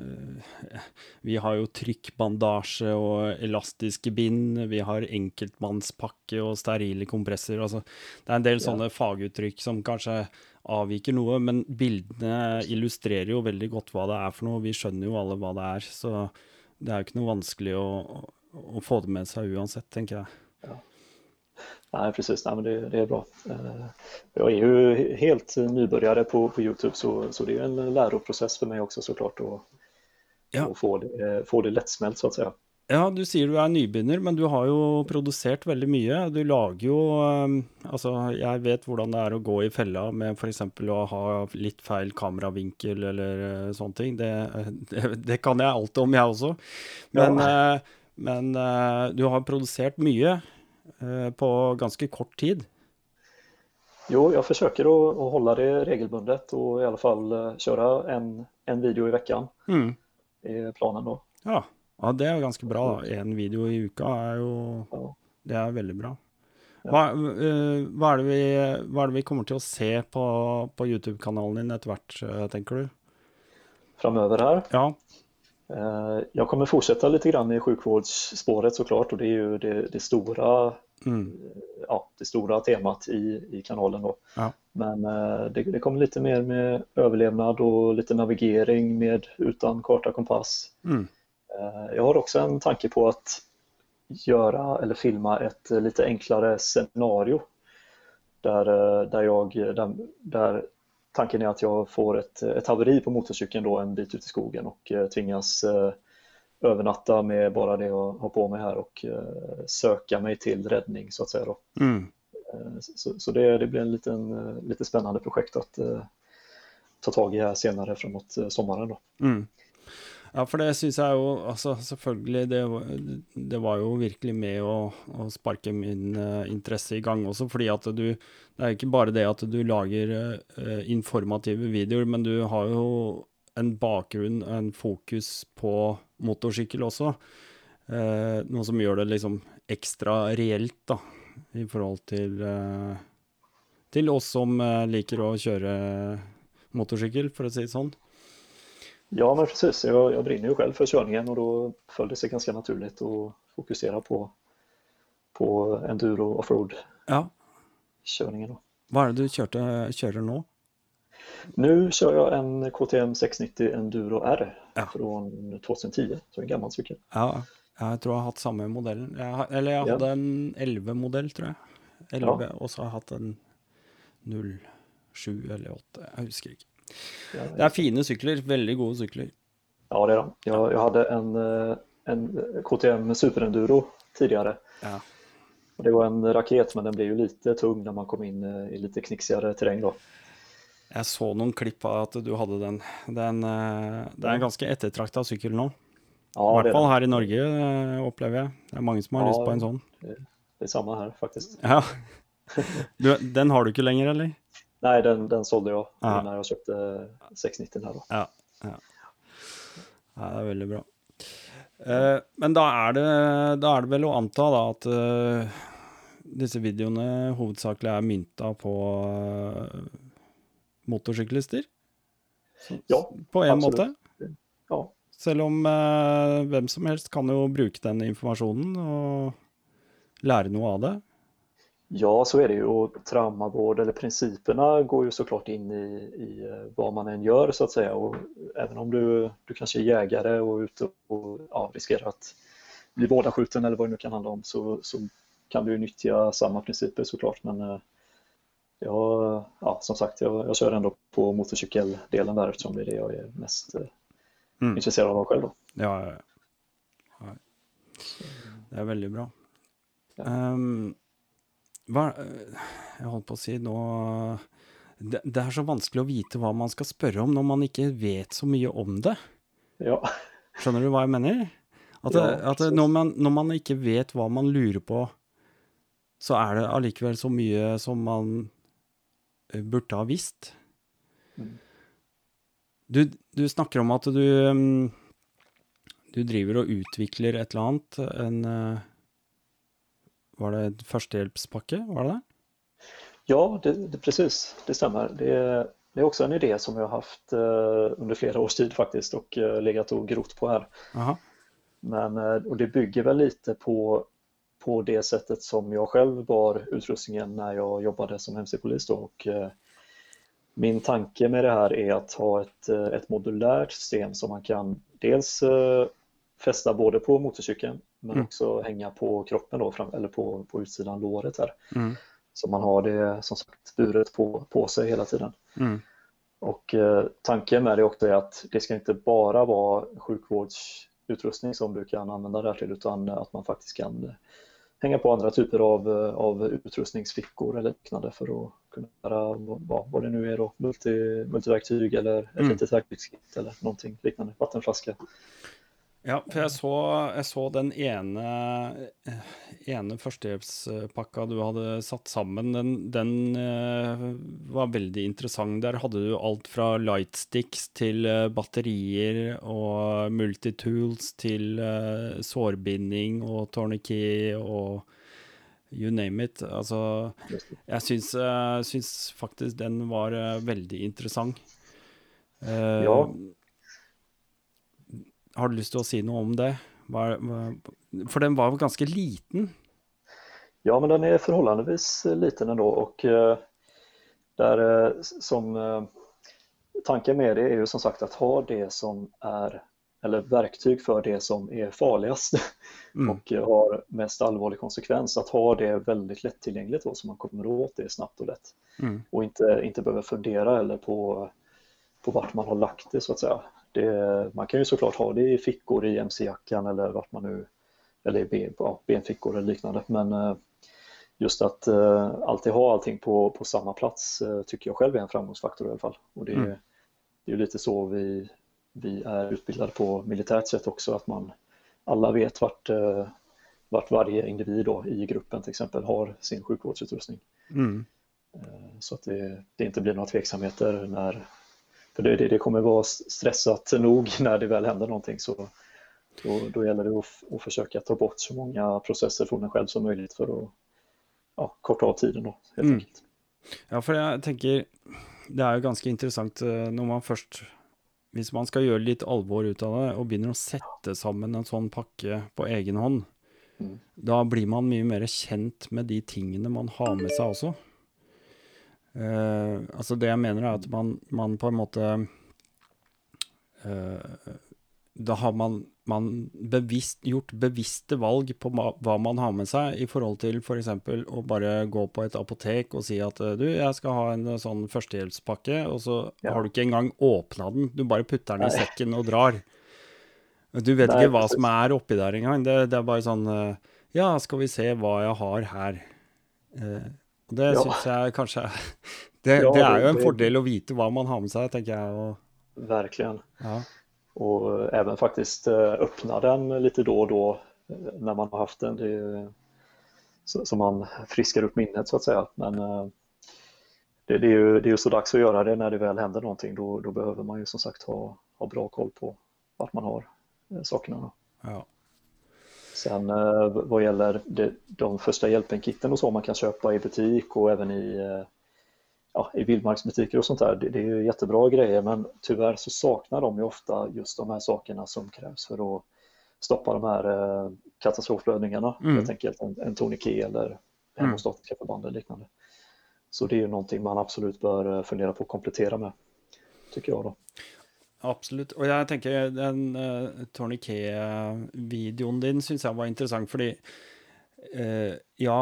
Vi har jo trykkbandasje og elastiske bind. Vi har enkeltmannspakke og sterile kompresser. Altså, det er en del sånne ja. faguttrykk som kanskje avviker noe, men bildene illustrerer jo veldig godt hva det er for noe. Vi skjønner jo alle hva det er, så det er jo ikke noe vanskelig å å få det med seg uansett, tenker jeg. Ja. Nej, precis. Nej, men det, det, är bra. Eh, jag är ju helt nybörjare på, på Youtube så, så det är en läroprocess för mig också såklart att, ja. att få, det, få det lättsmält så att säga. Ja, du sier du er nybegynner, men du har jo produsert veldig mye. Du lager jo um, Altså, jeg vet hvordan det er å gå i fella med f.eks. å ha litt feil kameravinkel eller sånne ting. Det, det, det, kan jeg alt om, jeg også. Men ja. men du har produsert mye på ganske kort tid. Jo, jeg forsøker å, å holde det regelbundet og i alle fall uh, kjøre en, en, video i uken. Mm. I planen da. Ja. ja, det er ganske bra. Én video i uka er jo ja. Det er veldig bra. Hva, hva, er vi, hva, er det vi, kommer til å se på, på YouTube-kanalen din etter hvert, tenker du? Framover her? Ja. Uh, jeg kommer fortsette litt grann i sjukvårdsspåret såklart Og det er jo det, det stora, mm. ja, det stora temat i, i kanalen. Då. Ja. Men eh, det, det, kommer lite mer med överlevnad och lite navigering med utan karta kompass. Mm. Eh, jag har också en tanke på att göra eller filma ett lite enklare scenario där, där, jag, där, där tanken är att jag får ett, ett haveri på motorcykeln då en bit ut i skogen och eh, tvingas eh, övernatta med bara det jag har på mig här och eh, söka mig till räddning så att säga. Då. Mm. Så, så det, det, blir en liten, lite spännande projekt att ta tag i her senere framåt sommaren. Da. Mm. Ja, for det syns jeg jo Altså, selvfølgelig, det, det, var jo virkelig med å, å sparke min uh, interesse i gang også, fordi at du Det er ikke bare det at du lager uh, informative videoer, men du har jo en bakgrunn, en fokus på motorsykkel også. Eh, noe som gjør det liksom ekstra reelt, da, i forhold til til oss som liker å kjøre motorsykkel, for å si det sånn. Ja, men precis. Jag, jag brinner ju själv för körningen och då föll det sig ganska naturligt att fokusera på, på enduro offroad-körningen. Ja. Hva er det du kjørte, kjører nå? Nu kör jag en KTM 690 Enduro R ja. från 2010, så en gammal cykel. Ja, jeg tror jeg har hatt samme modell. Jag, eller jeg hadde ja. en 11-modell, tror jeg. 11, ja. Og så har jeg hatt en 07 eller 8, jeg husker ikke. Det er fine sykler. Veldig gode sykler. Ja, det er det. Jeg, jag hadde en, eh, en KTM Superenduro tidligere. Ja. Och det var en raket, men den ble jo lite tung når man kom inn eh, i litt kniksigere terreng. Då. Jeg så noen klipp av at du hadde den. den eh, det er en ganske ettertrakta sykkel nå. Ja, I hvert fall her i Norge, opplever jeg. Det er mange som har ja, lyst på en sånn. Det samme her, faktisk. Ja. Du, den har du ikke lenger, eller? Nei, den, den sålde jeg ja. når jeg kjøpte 690 her. Da. Ja, ja. ja, det er veldig bra. Uh, men da er, det, da er, det, vel å anta da, at uh, disse videoene hovedsakelig er mynta på uh, motorsyklister? ja, på en måte? Ja. Selv om hvem som helst kan jo bruke den informasjonen og lære noe av det? Ja, så er det jo Och traumavård eller prinsippene går jo så klart inn i, i hva man enn gjør, så att säga. Och även om du, du kanskje er jägare og ute och ja, riskerar att bli vådaskjuten eller hva det nu kan handle om så, så kan du nyttja prinsipper, så klart. Men eh, jag, ja, som sagt, jag, jag kör ändå på motorcykeldelen där eftersom det är det jag är mest eh, mm. intresserad av själv. Då. Ja, ja, ja. Det är väldigt bra. Ja. Um, hva, jeg holdt på å si nå det, det er så vanskelig å vite hva man skal spørre om når man ikke vet så mye om det. Ja. Skjønner du hva jeg mener? At, Ja, at når, man, når man ikke vet hva man lurer på, så er det allikevel så mye som man eh, burde ha visst. Mm. Du, du snakker om at du mm, Du driver og utvikler et eller annet. En eh, Var det en førstehjelpspakke? Var det det? Ja, det, det, precis, det stämmer. Det, det är också en idé som jag har haft eh, under flera års tid faktiskt och eh, legat och grott på här. Aha. Men, eh, och det bygger väl lite på, på det sättet som jag själv bar utrustningen när jag jobbade som MC-polis. Och, eh, min tanke med det här är att ha ett, eh, ett modulärt system som man kan dels eh, fästa både på motorcykeln men Mm. också hänga på kroppen då, fram, eller på, på utsidan låret här. Mm. Så man har det som sagt buret på, på sig hela tiden. Mm. Och eh, tanken med det också är att det ska inte bara vara sjukvårdsutrustning som du kan använda där till utan att man faktiskt kan hänga på andra typer av, av utrustningsfickor eller liknande för att kunna göra vad, vad det nu är då, multi, multiverktyg eller ett Mm. litet verktygskit eller någonting liknande, vattenflaska. Ja, for jeg så, jeg så den ene, eh, ene førstehjelpspakka du hadde satt sammen. Den, den uh, var veldig interessant. Der hadde du alt fra lightsticks til uh, batterier og multitools til uh, sårbinding og tourniquet og you name it. Altså, jeg syns, syns faktisk den var veldig interessant. Ja. Har du lyst til å si noe om det? For den var jo ganske liten. Ja, men den er förhållandevis eh, liten ennå. Og der, eh, som eh, tanken med det er jo som sagt å ha det som er eller verktyg för det som er farligast Mm. och eh, har mest allvarlig konsekvens att ha det väldigt lättillgängligt då, så man kommer åt det snabbt og lett. Mm. Og ikke, ikke behöver fundera eller på, på vart man har lagt det så att säga. Det, man kan ju såklart ha det i fickor i mc-jackan eller vart man nu eller i ben, ja, benfickor eller liknande men eh, just att eh, alltid ha allting på, på samma plats eh, tycker jag själv är en framgångsfaktor i alla fall. Och det, Mm. det är lite så vi, vi är utbildade på militärt sätt också, att man alla vet vart, vart varje individ då, i gruppen till exempel har sin sjukvårdsutrustning. Mm. Så att det, det inte blir några tveksamheter när för det, det, kommer vara stressat nog när det väl händer någonting så då, då gäller det att, f- att försöka ta bort så många processer från en själv som möjligt för att ja, korta av tiden då helt Mm. enkelt. Ja, for jeg tenker Det er jo ganske interessant eh, når man først Hvis man skal gjøre litt alvor ut av det, og begynner å sette sammen en sånn pakke på egen hånd, Mm. da blir man mye mer kjent med de tingene man har med seg også. Eh, altså det jeg mener er at man, man på en måte uh, Da har man, man bevisst, gjort bevisste valg på hva, hva man har med seg, i forhold til f.eks. å bare gå på et apotek og si at eh, du, jeg skal ha en sånn førstehjelpspakke, og så Ja. har du ikke engang åpna den, du bare putter den i sekken og drar. Du vet Nei, ikke hva som er oppi der engang. Det, det er bare sånn uh, Ja, skal vi se hva jeg har her. Og det Ja. syns jeg kanskje det, Ja, det er jo en fordel å vite hva man har med seg, tenker jeg. Og, Verkligen. ja. Och även faktiskt eh, öppna den lite då och då når när man har haft den. Det så, så man friskar upp minnet så att säga. Men eh, det, det, är ju, det är ju så dags att göra det när det väl händer någonting. Då, då behöver man ju som sagt ha, ha bra koll på vart man har eh, sakerna. Ja. Sen eh, vad gäller det, de första hjälpenkitten och så man kan köpa i butik och även i, eh, ja, i vildmarksbutiker och sånt där. Det, det är ju jättebra grejer men tyvärr så saknar de ju ofta just de här sakerna som krävs för att stoppa de här eh, katastrofblödningarna. Mm. Helt enkelt en, en tourniquet eller hemostatiska förband eller liknande. Så det är ju någonting man absolut bör eh, fundera på att komplettera med, tycker jag då. Absolutt. Og jeg tenker den uh, Tourniquet-videoen din syns jeg var interessant, fordi uh, ja,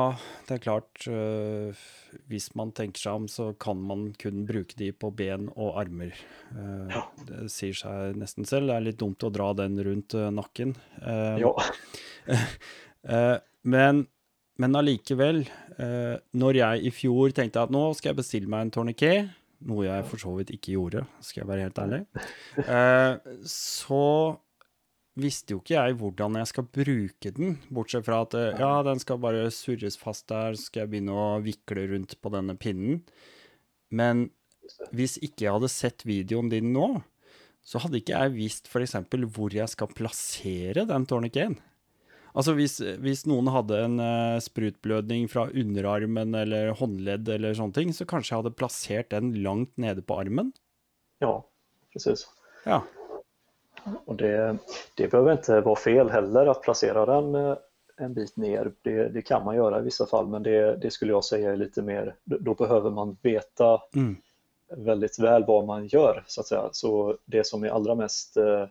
det er klart uh, Hvis man tenker seg om, så kan man kun bruke de på ben og armer. Ja. Det sier seg nesten selv. Det er litt dumt å dra den rundt eh, nakken. Eh, Ja, Eh, men, men allikevel, eh, når jeg i fjor tenkte at nå skal jeg bestille meg en tourniquet, noe jeg for så vidt ikke gjorde, skal jeg være helt ærlig, eh, så visste jo ikke jeg hvordan jeg skal bruke den, bortsett fra at eh, ja, den skal bare surres fast der, så skal jeg begynne å vikle rundt på denne pinnen. Men hvis ikke jeg hadde sett videoen din nå, så hadde ikke jeg visst f.eks. hvor jeg skal plassere den tourniqueten. Altså hvis, hvis, noen hadde en uh, sprutblødning fra underarmen eller håndledd eller sånne ting, så kanskje jeg hadde plassert den langt nede på armen? Ja, precis. Ja. Och det, det behöver inte vara fel heller att placera den eh, en bit ner. Det, det kan man gjøre i vissa fall men det, det, skulle jeg si är lite mer, då behöver man veta mm. väldigt väl vad man gjør. så att säga. Så det som er aller mest eh,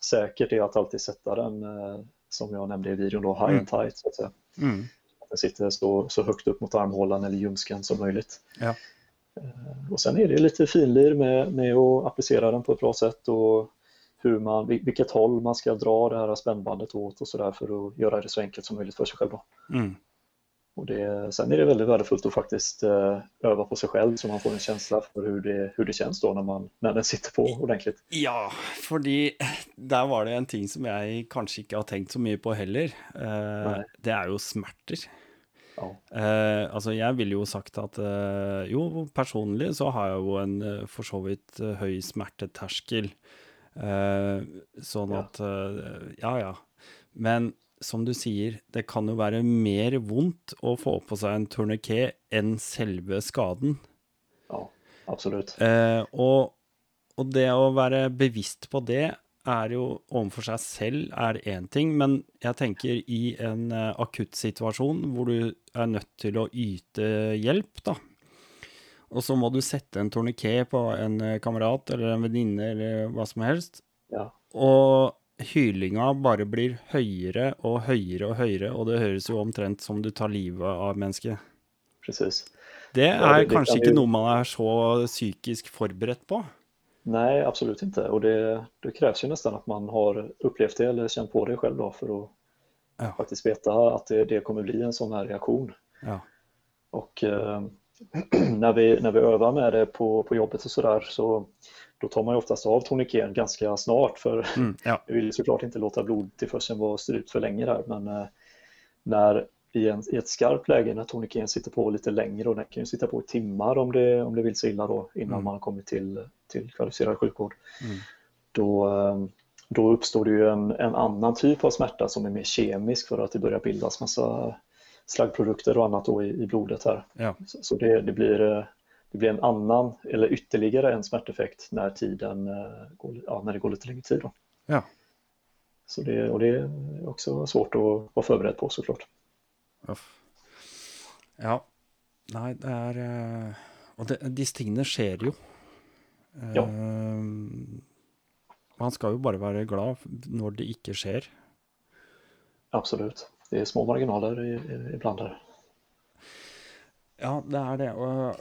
sikkert, er att alltid sätta den eh, som jag nämnde i videon då, high mm. and tight så att säga. Mm. Att den sitter så, så högt upp mot armhålan eller ljumsken som möjligt. Ja. Eh, och sen är det lite finlir med, med att applicera den på ett bra sätt och hur man, vilket håll man ska dra det här spännbandet åt och sådär för att göra det så enkelt som möjligt för sig själv. Mm. Och det, sen är det väldigt värdefullt att faktiskt uh, öva på sig själv så man får en känsla för hur det, hur det känns då när, man, när den sitter på ordentligt. Ja, fordi der var det en ting som jeg kanskje ikke har tenkt så mye på heller. Uh, det er jo smerter. Ja. Uh, altså, jeg ville jo sagt at jo, personlig så har jeg jo en for så vidt høy smerteterskel. Sånn at Ja, ja. Men som du sier, det kan jo være mer vondt å få på seg en tourniquet enn selve skaden. Ja, absolutt. Eh, og, og, det å være bevisst på det er jo overfor seg selv er én ting, men jeg tenker i en akutt akuttsituasjon hvor du er nødt til å yte hjelp, da, og så må du sette en torniké på en eh, kamerat eller en venninne eller hva som helst. Ja. Og hylinga bare blir høyere og høyere og høyere, og det høres jo omtrent som du tar livet av mennesket. Precis. Det er det kanskje ikke noe man er så psykisk forberedt på? Nei, absolutt ikke. Og det, det, kreves jo nesten at man har opplevd det eller kjent på det selv da, for å ja. faktisk vite at det, det kommer bli en sånn her reaksjon. Ja. Og eh, når, vi, når vi øver med det på, på jobbet så der, så då tar man ju oftast av toniken ganska snart för mm, ja. jag vill såklart inte låta blodtillförseln vara strut för länge där men eh, när i, en, i ett skarpt läge när toniken sitter på lite längre och den kan ju sitta på i timmar om det, om det vill sig illa då innan mm. man har kommit till, till kvalificerad sjukvård. Mm. Då, eh, då uppstår det ju en, en annan typ av smärta som är mer kemisk för att det börjar bildas massa slaggprodukter och annat då i, i blodet här. Ja. Så, så det, det, blir, eh, det blir en annan eller ytterligare en smärteffekt när, tiden, eh, går, ja, när det går lite längre tid. Då. Ja. Så det, och det är också svårt att vara förberedd på såklart. Uff. Ja, nei, det er eh, Og det, disse tingene skjer jo. Ja. Man skal jo bare være glad når det ikke skjer. Absolutt. det er små marginaler iblant her. Ja, det er det. Og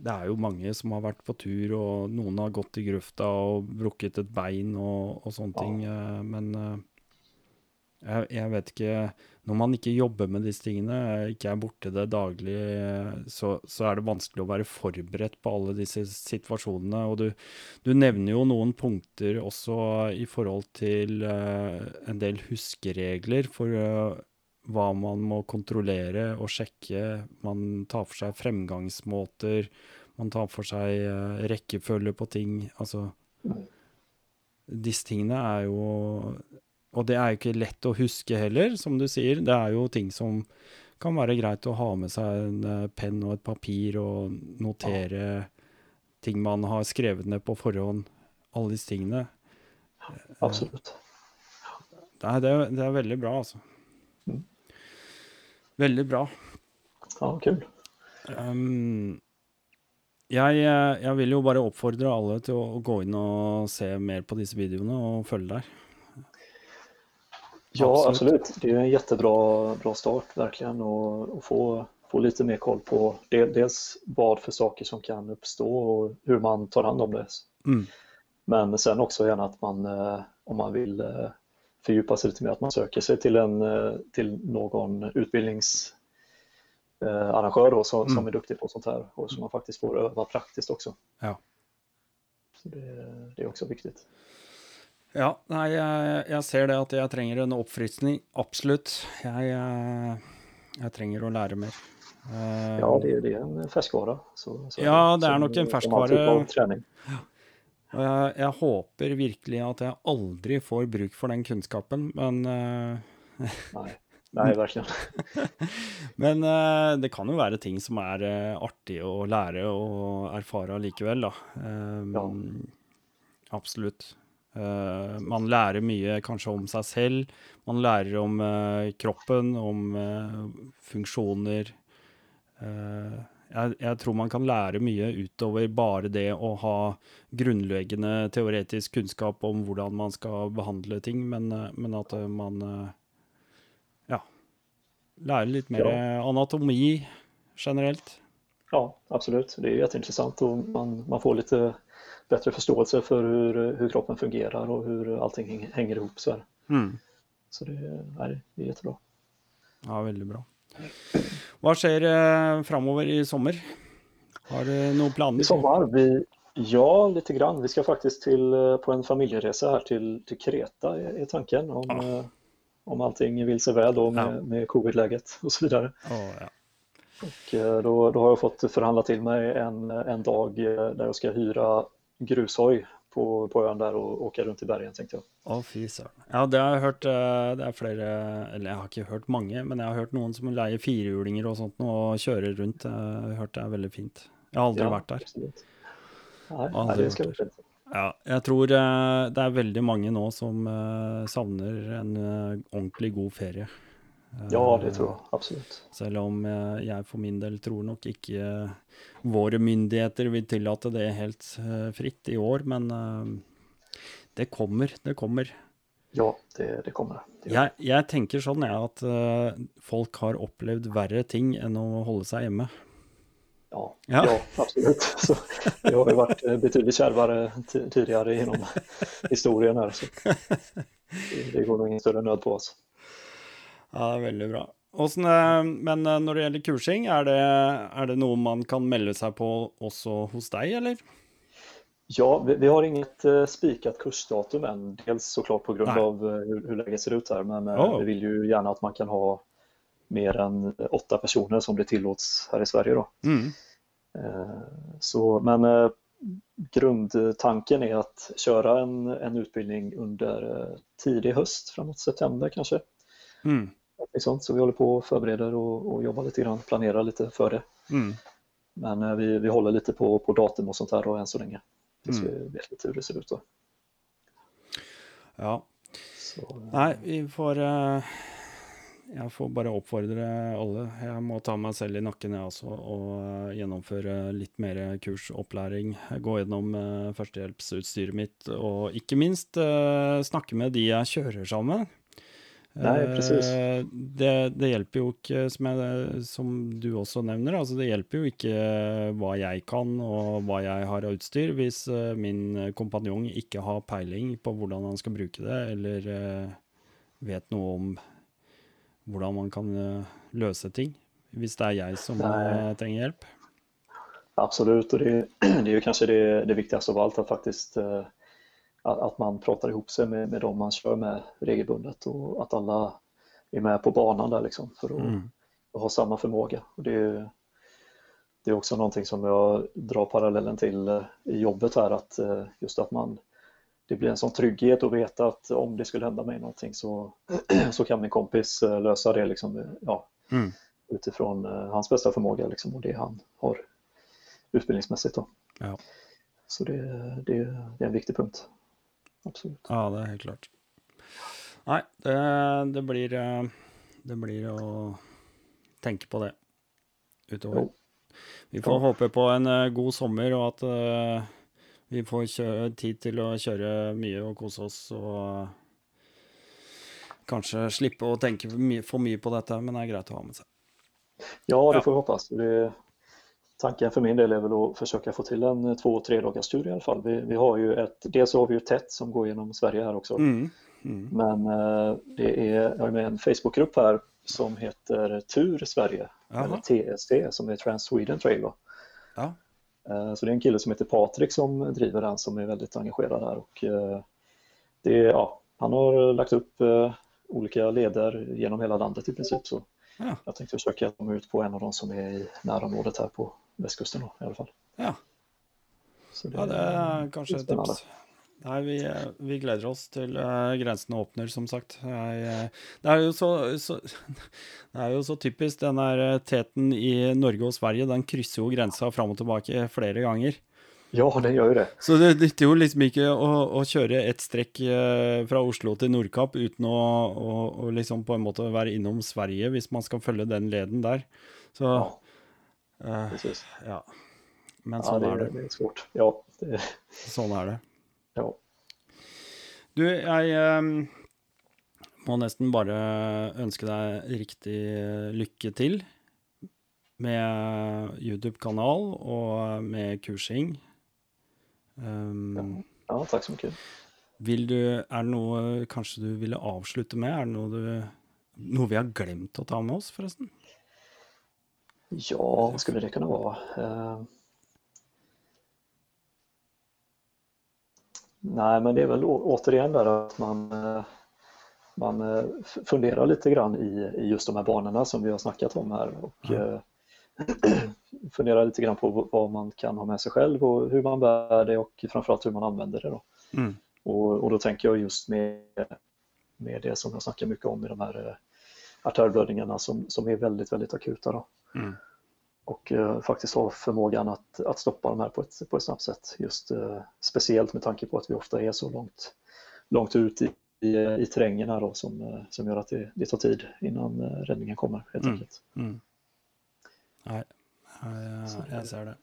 det er jo mange som har vært på tur, og noen har gått i grøfta og brukket et bein og, og sånne ting. Uh, men uh, jeg, jeg, vet ikke Når man ikke jobber med disse tingene, ikke er borte det daglig, så, så, er det vanskelig å være forberedt på alle disse situasjonene. Og du, du nevner jo noen punkter også i forhold til uh, en del huskeregler for uh, hva man må kontrollere og sjekke. Man tar for seg fremgangsmåter, man tar for seg uh, rekkefølge på ting. Altså Disse tingene er jo og det er jo ikke lett å huske heller, som du sier. Det er jo ting som kan være greit å ha med seg en uh, penn og et papir og notere ting man har skrevet ned på forhånd. Alle disse tingene. Absolutt. Det er, det, er veldig bra, altså. Mm. Veldig bra. Ja, kul. Um, jeg, jeg, vil jo bare oppfordre alle til å, å gå inn og se mer på disse videoene og følge der. Ja, absolutt. absolut. Det er en kjempebra bra start å, å få, få litt mer koll på dels hva for saker som kan oppstå, og hvordan man tar hand om det. Mm. Men sen også gjerne at man, eh, om man vill eh, fördjupa sig lite mer, att man söker sig till, en, eh, till någon utbildnings eh, då, som, mm. som är duktig på sånt här och som man faktiskt får öva praktiskt också. Ja. Så det, det är också viktigt. Ja, nei, jeg, jeg, ser det at jeg trenger en oppfriskning. Absolutt. Jeg, jeg, jeg, trenger å lære mer. Uh, ja, det, det, er en ferskvare. Så, så, ja, det er nok en ferskvare. Ja. Og jeg, jeg, håper virkelig at jeg aldri får bruk for den kunnskapen, men uh, Nei. Nei, verkligen. Men uh, det kan jo være ting som er uh, artig å lære og erfare likevel, da. Um, ja. Absolutt. Uh, man lærer mye kanskje om seg selv. Man lærer om kroppen, om funksjoner. Jeg, jeg, tror man kan lære mye utover bare det å ha grunnleggende teoretisk kunnskap om hvordan man skal behandle ting, men, men at man lærer litt mer ja. anatomi generelt. Ja, absolutt. Det er jätteintressant og man, man får litt bedre forståelse for hur kroppen fungerer og hvordan allting henger ihop. Så, mm. så det, är, det er jättebra. Ja, veldig bra. Hva skjer eh, framover i sommer? Har du noen planer? I sommer, Vi, ja, lite grann. Vi skal faktisk till, eh, på en familiereise her til, til Kreta är tanken. Om, ja. Eh, om allting vil seg vel då med, ja. med covid-läget osv. så vidare. Oh, ja. Och eh, då, då har jag fått förhandla till mig en, en dag der där jag ska hyra grushoj på, på ön der og åke rundt i bergen, tenkte jeg. Å, fy søren. Ja, det har jeg hørt. Eh, det er flere Eller jeg har ikke hørt mange, men jeg har hørt noen som leier firehjulinger og sånt og kjører rundt. Jeg har hørt det er veldig fint. Jeg har aldri ja, vært der. Absolutt. Nei, nei, det skal. Ja, jeg tror uh, det er veldig mange nå som savner en ordentlig god ferie. Ja, det tror jeg absolutt. Selv om jeg for min del tror nok ikke våre myndigheter vil tillate det helt fritt i år, men det kommer, det kommer. Ja, det, det kommer. Det jeg, jeg, tenker sånn jeg, at folk har opplevd verre ting enn å holde seg hjemme. Ja, ja. ja, absolutt. Så det har jo vært betydelig betydligt tidligere gjennom historien her, Så det går nok ingen større nød på oss. Ja, det er veldig bra. Hvordan, eh, men eh, når det gjelder kursing, er det, er det, noe man kan melde seg på også hos deg, eller? Ja, vi, vi har inget uh, spikat kursdatum än. Dels såklart på grunn av uh, hur, hur läget ser ut här, men uh, oh. vi vil jo gjerne at man kan ha mer enn åtta personer som det tillåts her i Sverige. Då. Mm. Så, men grundtanken er att köra en, en utbildning under tidig höst, framåt september kanskje. Mm. Sånt, så vi håller på och förbereder och, och jobbar lite grann, planerar lite för det. Mm. Men vi, vi håller lite på, på datum och sånt här då, än så länge. Tills mm. vi vet lite hur det ser ut. Då. Ja. Så, Nej, vi får uh jeg får bare oppfordre alle. Jeg må ta meg selv i nakken, jeg også, og eh, gjennomføre litt mer kursopplæring. Gå gjennom uh, førstehjelpsutstyret mitt, og ikke minst snakke med de jeg kjører sammen. Nei, precis. Uh, det, det, hjelper jo ikke, som, jeg, som, du også nevner, altså det hjelper jo ikke hva jeg kan og hva jeg har av utstyr, hvis min kompanjong ikke har peiling på hvordan han skal bruke det, eller vet noe om hvordan man kan eh, løse ting, hvis det er jeg som. Eh, trenger hjelp. Absolutt, og det, det er jo kanskje det, det viktigste av alt, at faktisk... eh, att man pratar ihop sig med, med dem man kör med regelbundet och att alla är med på banan där liksom för att, mm. ha samma förmåga. Och det, det är också någonting som jag drar parallellen till i jobbet här, att just att man det blir en sån trygghet att veta att om det skulle hända mig någonting så, så kan min kompis eh, lösa det liksom, ja, mm. utifrån eh, hans bästa förmåga liksom, och det han har utbildningsmässigt. Då. Ja. Så det, det, det, är en viktig punkt. Absolut. Ja, det er helt klart. Nei, det, det, blir, eh, det blir å tenke på det utover. Vi får ja. håpe på en god sommer og at vi får kjøre, tid til å kjøre mye og kose oss og kanskje slippe å tenke for mye, for mye på dette, men det er greit å ha med seg. Ja, det får vi hoppas. Det, tanken för min del är väl att försöka få till en två, tre dagars tur i alla fall. Vi, vi har ju ett, dels har vi ju TET som går genom Sverige här också. Mm, mm. Men eh, det är, jag är med i en Facebookgrupp här som heter Tur Sverige Aha. eller TST, som är Trans Sweden Trail. Ja. Eh, Så det är en kille som heter Patrik som driver den som är väldigt engagerad här. Och eh, det, är- ja, han har lagt upp eh, olika leder genom hela landet i princip. Så Ja. jag tänkte försöka komma ut på en av de som är i närområdet här på västkusten nå, i alle fall. ja. Så Ja, det er kanskje et tips. Nei, vi, vi gleder oss til uh, grensene åpner, som sagt. Jeg, eh, det, er jo så, så, det er jo så typisk. Den der eh, teten i Norge og Sverige, den krysser jo grensa fram og tilbake flere ganger. Ja, den gjør jo det. Så det nytter jo liksom ikke å, å kjøre et strekk eh, fra Oslo til Nordkapp uten å, å, å liksom på en måte være innom Sverige, hvis man skal følge den leden der. Så Ja, eh, precis. ja. Men Ja, sånn det, er det. det är svårt. Ja, det, Sånn er det. ja. Du, jeg eh, må nesten bare ønske deg riktig lykke til med YouTube-kanal og med kursing. Um, ja, takk så mye. vil du, er det noe kanskje du ville avslutte med? Er det noe, du, noe vi har glemt å ta med oss, forresten? Ja, vad skulle det kunna vara? Nei, nej, men det är väl återigen där att man, eh, man eh, funderar lite grann i, i just de här banorna som vi har snackat om här och mm. eh, funderar lite grann på hva vad man kan ha med sig själv och hur man bär det och framförallt hur man använder det. Då. Mm. Och, och då tänker jag just med, med det som jag snackar mycket om i de här eh, artärblödningarna som, som är väldigt, väldigt akuta. Då Mm. och eh, faktiskt ha förmågan att, att stoppa de här på ett, på ett snabbt sätt. Just eh, speciellt med tanke på att vi ofta är så långt, långt ut i, i, i terrängen här då, som, eh, som gör att det, det tar tid innan räddningen kommer helt Mm. enkelt. Mm. Nei, jeg, jeg ser det.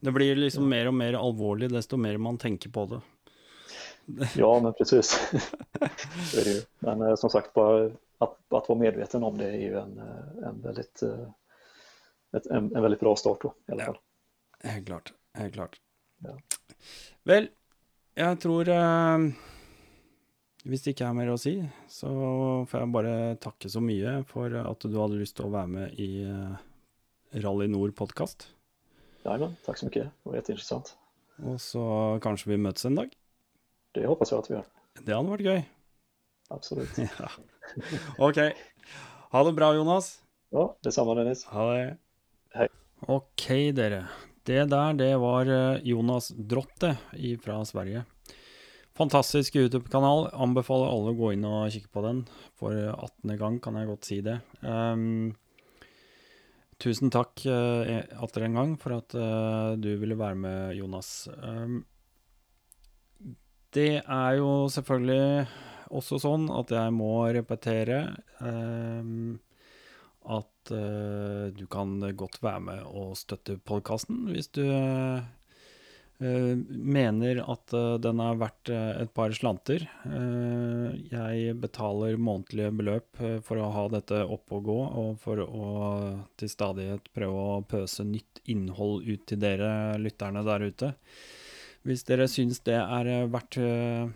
Det blir liksom mer og mer alvorlig desto mer man tenker på det. Ja, men precis. Men som sagt, bara att, att vara medveten om det är ju en, en, väldigt, ett, en, en väldigt bra start då, i alla Ja. fall. Helt klart. Helt klart. Ja. Vel, jeg tror eh, Hvis det ikke er mer å si, så får jeg bare takke så mye for at du hadde lyst til å være med i eh, Rally Nord-podkast. Ja, men, takk så mye. Det var jätteintressant. Og så kanskje vi møtes en dag. Det håper jeg at vi gjør. Det hadde vært gøy. Absolutt. Ja. OK. Ha det bra, Jonas. Ja, det samme, Dennis. Ha det. Ok, dere. Det der, det var eh, Jonas Drotte fra Sverige. Fantastisk YouTube-kanal. Anbefaler alle å gå inn og kikke på den. For 18. gang kan jeg godt si det. Um, tusen takk uh, atter en gang for at uh, du ville være med, Jonas. Um, det er jo selvfølgelig også sånn at jeg må repetere um, at eh, du kan godt være med og støtte podkasten hvis du eh, mener at eh, den er verdt et par slanter. Jeg betaler månedlige beløp for å ha dette oppe og gå, og for å til stadighet prøve å pøse nytt innhold ut til dere lytterne der ute. Hvis dere syns det er verdt eh,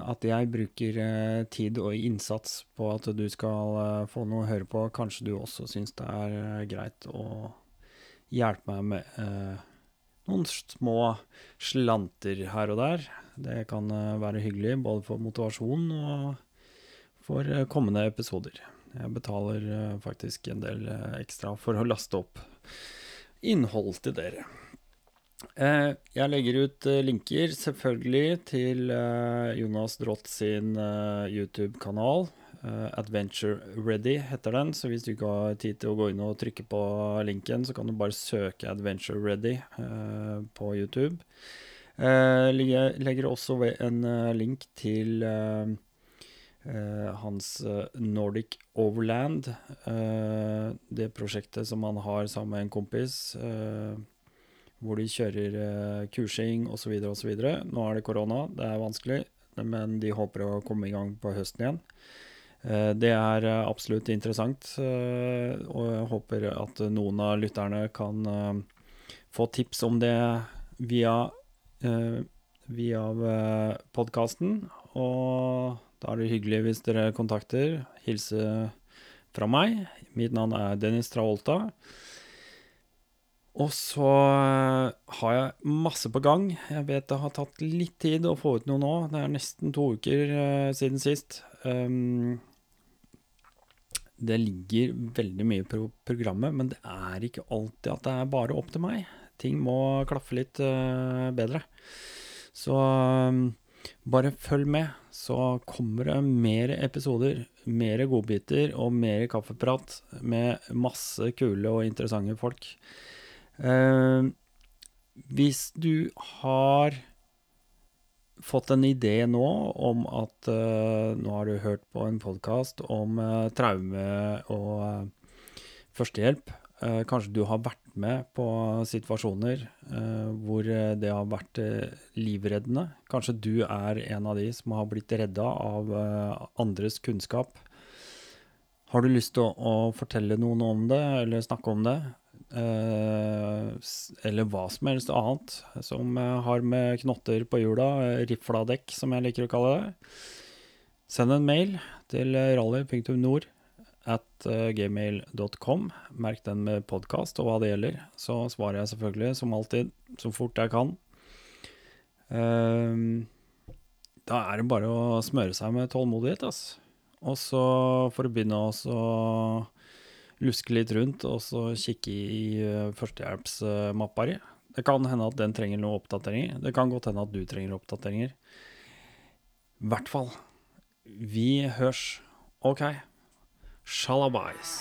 at jeg bruker eh, tid og innsats på at du skal eh, få noe å høre på, kanskje du også syns det er eh, greit å hjelpe meg med eh, noen små slanter her og der. Det kan være hyggelig både for motivasjon og for kommende episoder. Jeg betaler faktisk en del ekstra for å laste opp innhold til dere. Eh, jeg legger ut eh, linker selvfølgelig til eh, Jonas Drott sin YouTube-kanal. Adventure Ready heter den, så hvis du ikke har tid til å gå inn og trykke på linken, så kan du bare søke Adventure Ready på YouTube. Eh, legger, også en link til hans Nordic Overland, det prosjektet som han har sammen med en kompis. Hvor de kjører eh, kursing osv. osv. Nå er det korona, det er vanskelig, men de håper å komme i gang på høsten igjen. Eh, det er eh, absolutt interessant, eh, og jeg håper at noen av lytterne kan få tips om det via, via podkasten. Og da er det hyggelig hvis dere kontakter. Hilse fra meg. Mitt navn er Dennis Travolta. Og så eh, har jeg masse på gang. Jeg vet det har tatt litt tid å få ut noe nå. Det er nesten to uker uh, siden sist. Um, det ligger veldig mye på programmet, men det er ikke alltid at det er bare opp til meg. Ting må klaffe litt uh, bedre. Så um, bare følg med, så kommer det mer episoder, mer godbiter og mer kaffeprat med masse kule og interessante folk. Uh, hvis du har fått en idé nå om at uh, nå har du hørt på en podkast om uh, traume og uh, førstehjelp. kanskje du har vært med på situasjoner hvor det har vært livreddende. Kanskje du er en av de som har blitt redda av andres kunnskap. Har du lyst til å fortelle noen om det, eller snakke om det? Eh, eller hva som helst annet som har med knotter på hjula, eh, rifla dekk, som jeg liker å kalle det. Send en mail til rally.nord at eh, gmail.com. Merk den med podkast og hva det gjelder. Så svarer jeg selvfølgelig, som alltid, så fort jeg kan. Da er det bare å smøre seg med tålmodighet, altså. Og så for å begynne også luske litt rundt og så kikke i uh, førstehjelpsmappa di. Det kan hende at den trenger noen oppdateringer. Det kan godt hende at du trenger oppdateringer. I hvert fall. Vi hørs. OK. Shalabais.